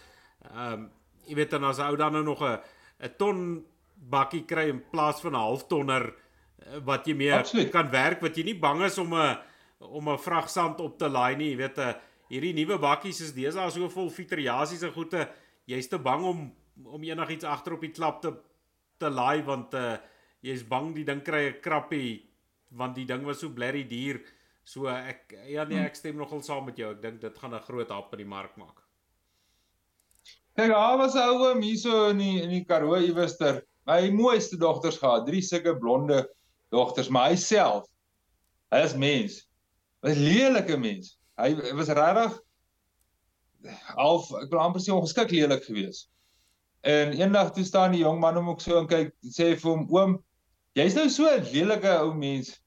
Speaker 1: Ehm um, jy weet dan as ou dan nou nog 'n 'n ton bakkie kry in plaas van 'n half tonner eh, wat jy meer Absoluut. kan werk wat jy nie bang is om 'n om 'n vragsand op te laai nie. Jy weet, uh, hierdie nuwe bakkies is deesdae so vol filtrasies en goede. Jy's te bang om om enigiets agter op die klap te te laai want uh, jy's bang die ding kry 'n krappie want die ding was so blerry duur. So ek ja nee, ek stem nogal saam met jou. Ek dink dit gaan 'n groot hap in die mark maak.
Speaker 2: Kyk, daar was 'n ou oom hierso in die in die Karoo iewester. My mooiste dogters gehad, drie sulke blonde dogters, maar hy self hy is mens. Hy is lelike mens. Hy, hy was regtig half ek wil amper sê ongeskik lelik geweest. En eendag toe staan die jong man hom ook so en kyk sê vir hom oom, jy's nou so 'n lelike ou mens.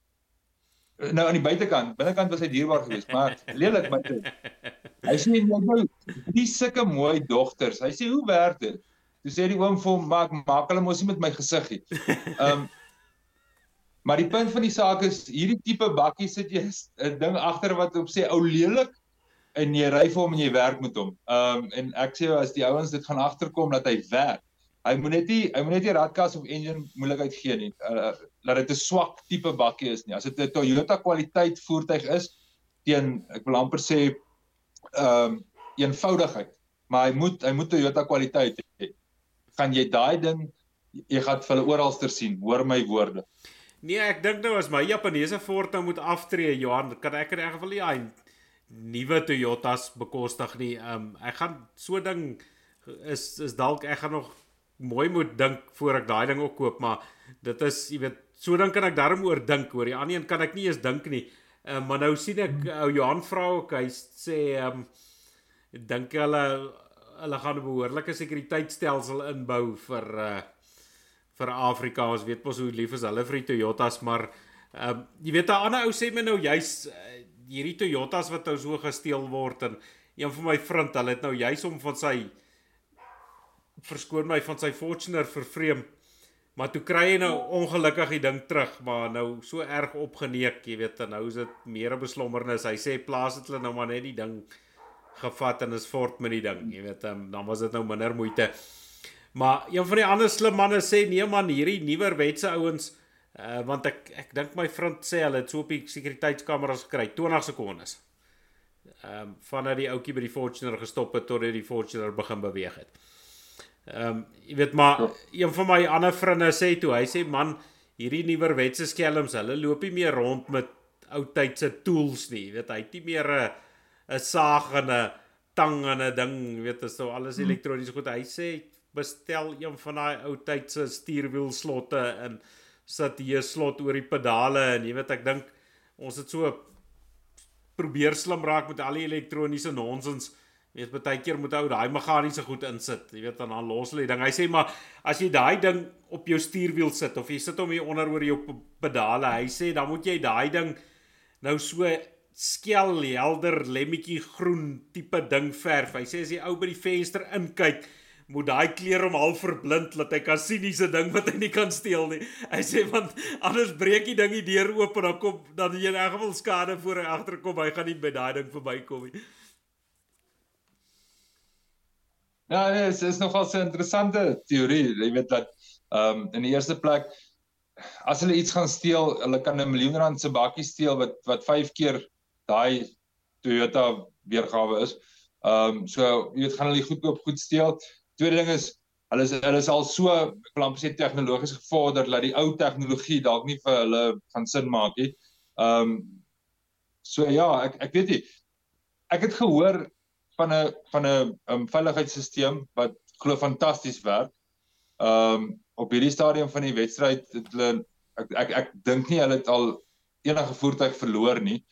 Speaker 2: Nou aan die buitekant, binnekant was hy dierbaar geweest, maar lelik my kind. Hy sê jy nou dis sulke mooi dogters. Hy sê hoe werk dit? Toe sê die oom vir hom maak maak hulle mos nie met my gesig nie. Ehm Maar die punt van die saak is hierdie tipe bakkie sit jy 'n ding agter wat op sê ou lelik en jy ry vir hom en jy werk met hom. Ehm um, en ek sê as die ouens dit gaan agterkom dat hy werk. Hy moet net nie hy moet net nie radkas of engine moeilikheid gee nie. Uh, dat dit 'n swak tipe bakkie is nie. As dit 'n Toyota kwaliteit voertuig is teen ek wil amper sê ehm um, eenvoudigheid, maar hy moet hy moet Toyota kwaliteit hê. Gaan jy daai ding jy gaan vir hulle oralster sien, hoor my woorde.
Speaker 1: Nee, ek dink nou as my Japaneese Ford nou moet aftree, Johan, kan ek in elk geval nie hy nuwe Toyotas bekostig nie. Ehm um, ek gaan so ding is is dalk ek gaan nog mooi moet dink voor ek daai ding ook koop, maar dit is jy weet, so dan kan ek daarom oor dink, oor die ander een kan ek nie eens dink nie. Uh, maar nou sien ek ou uh, Johan vra ook hy sê ehm um, dink hulle hulle gaan 'n behoorlike sekuriteitstelsel inbou vir uh vir Afrika. Ons weet mos hoe lief is hulle vir die Toyotas, maar ehm uh, jy weet 'n ander ou sê my nou juis uh, hierdie Toyotas wat nou so gesteel word en een van my vriend, hulle het nou juis om van sy verskoon my van sy Fortuner vervreem Maar toe kry hy nou ongelukkig die ding terug, maar nou so erg opgeneek, jy weet, en nou is dit meer 'n beslommernis. Hy sê plaas dit hulle nou maar net die ding gevat en is fort met die ding, jy weet, dan was dit nou minder moeite. Maar een van die ander slim manne sê nee man, hierdie nuwer wetse ouens uh, want ek ek dink my vriend sê hulle het so op die sekuriteitskameras gekry 20 sekondes. Ehm um, vanaf die ouetjie by die Fortuner gestop het tot hy die Fortuner begin beweeg het. Ehm um, jy weet maar ja. een van my ander vriende sê toe hy sê man hierdie nuwer wetse skelms hulle loop nie meer rond met ou tydse tools nie jy weet hy het nie meer 'n 'n saag en 'n tang en 'n ding jy weet is nou alles hmm. elektronies goed hy sê bestel een van daai ou tydse stuurwiel slotte en sit hier slot oor die pedale en jy weet ek dink ons het so probeer slim raak met al die elektroniese nonsens weet baie keer moet ou daai meganiese goed insit. Jy weet dan dan los hulle die ding. Hy sê maar as jy daai ding op jou stuurwiel sit of jy sit hom hier onder oor jou pedale, hy sê dan moet jy daai ding nou so skel helder lemmetjie groen tipe ding verf. Hy sê as jy ou by die venster inkyk, moet daai kleur hom half verblind dat hy kan sien 'n ding wat hy nie kan steel nie. Hy sê want anders breek die ding die deur oop en dan kom dan jy in elk geval skade voor hy agterkom. Hy gaan nie by daai ding verbykom nie.
Speaker 2: Ja, nee, dit is nogal 'n interessante teorie. Jy weet dat ehm um, in die eerste plek as hulle iets gaan steel, hulle kan 'n miljoen rand se bakkie steel wat wat 5 keer daai Toyota weergawe is. Ehm um, so jy weet gaan hulle goedkoop goed steel. Tweede ding is hulle is hulle is al so amper sê tegnologies gevorder dat die ou tegnologie dalk nie vir hulle gaan sin maak nie. Ehm um, so ja, ek ek weet nie. Ek het gehoor van 'n van 'n um, veiligheidsstelsel wat glo fantasties werk. Ehm um, op hierdie stadium van die wedstryd het hulle ek ek, ek dink nie hulle het al enige voertuig verloor nie.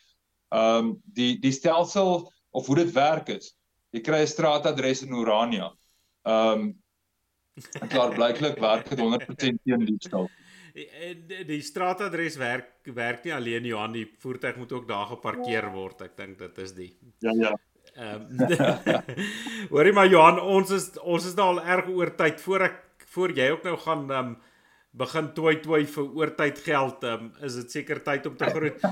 Speaker 2: Ehm um, die die stelsel of hoe dit werk is. Jy kry 'n straatadres in Urania. Ehm um, klaar blyklik werk dit 100% teen diefstal.
Speaker 1: Die, die straatadres werk werk nie alleen Johan die voertuig moet ook daar geparkeer word ek dink dit is die
Speaker 2: Ja ja
Speaker 1: Ehm *laughs* Hoorie maar Johan, ons is ons is nou al erg oor tyd voor ek voor jy ook nou gaan ehm um, begin toy toy vir oortyd geld, ehm um, is dit seker tyd om te groet.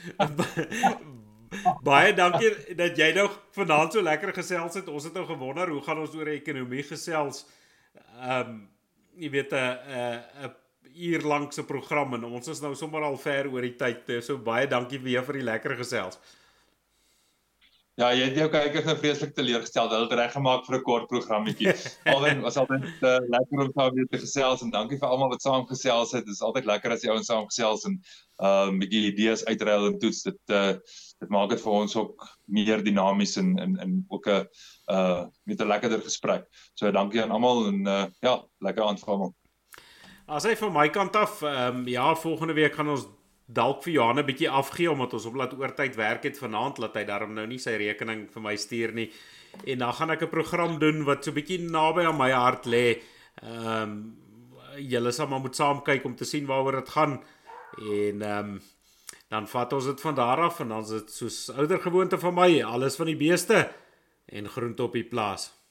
Speaker 1: *laughs* Baie dankie dat jy nou vanaand so lekker gesels het. Ons het nou gewonder hoe gaan ons oor ekonomie gesels. Ehm um, jy weet 'n 'n uur lank se program en ons is nou sommer al ver oor die tyd. So baie dankie weer vir die lekker gesels.
Speaker 2: Ja, jy het jou kykers nou vreeslik teleurgestel. Hulle het reggemaak vir 'n kort programmetjie. *laughs* Alwen was altyd uh, lekker om saam weer te gesels en dankie vir almal wat saam gesels het. Dit is altyd lekker as jy ouens saam gesels en 'n uh, bietjie idees uitruil en toets. Dit uh, dit maak dit vir ons ook meer dinamies en en en ook 'n uh met 'n lekkerder gesprek. So dankie aan almal en uh, ja, lekker aan vir almal.
Speaker 1: As hy van my kant af, ehm um, ja, volgende week gaan ons dalk vir Johan 'n bietjie afgee omdat ons op laat oortyd werk het vanaand laat hy daarom nou nie sy rekening vir my stuur nie. En dan gaan ek 'n program doen wat so bietjie naby aan my hart lê. Ehm um, julle sal maar moet saam kyk om te sien waaroor dit gaan. En ehm um, dan vat ons dit van daar af en dan is dit soos ouer gewoonte van my, alles van die beeste en groente op die plaas.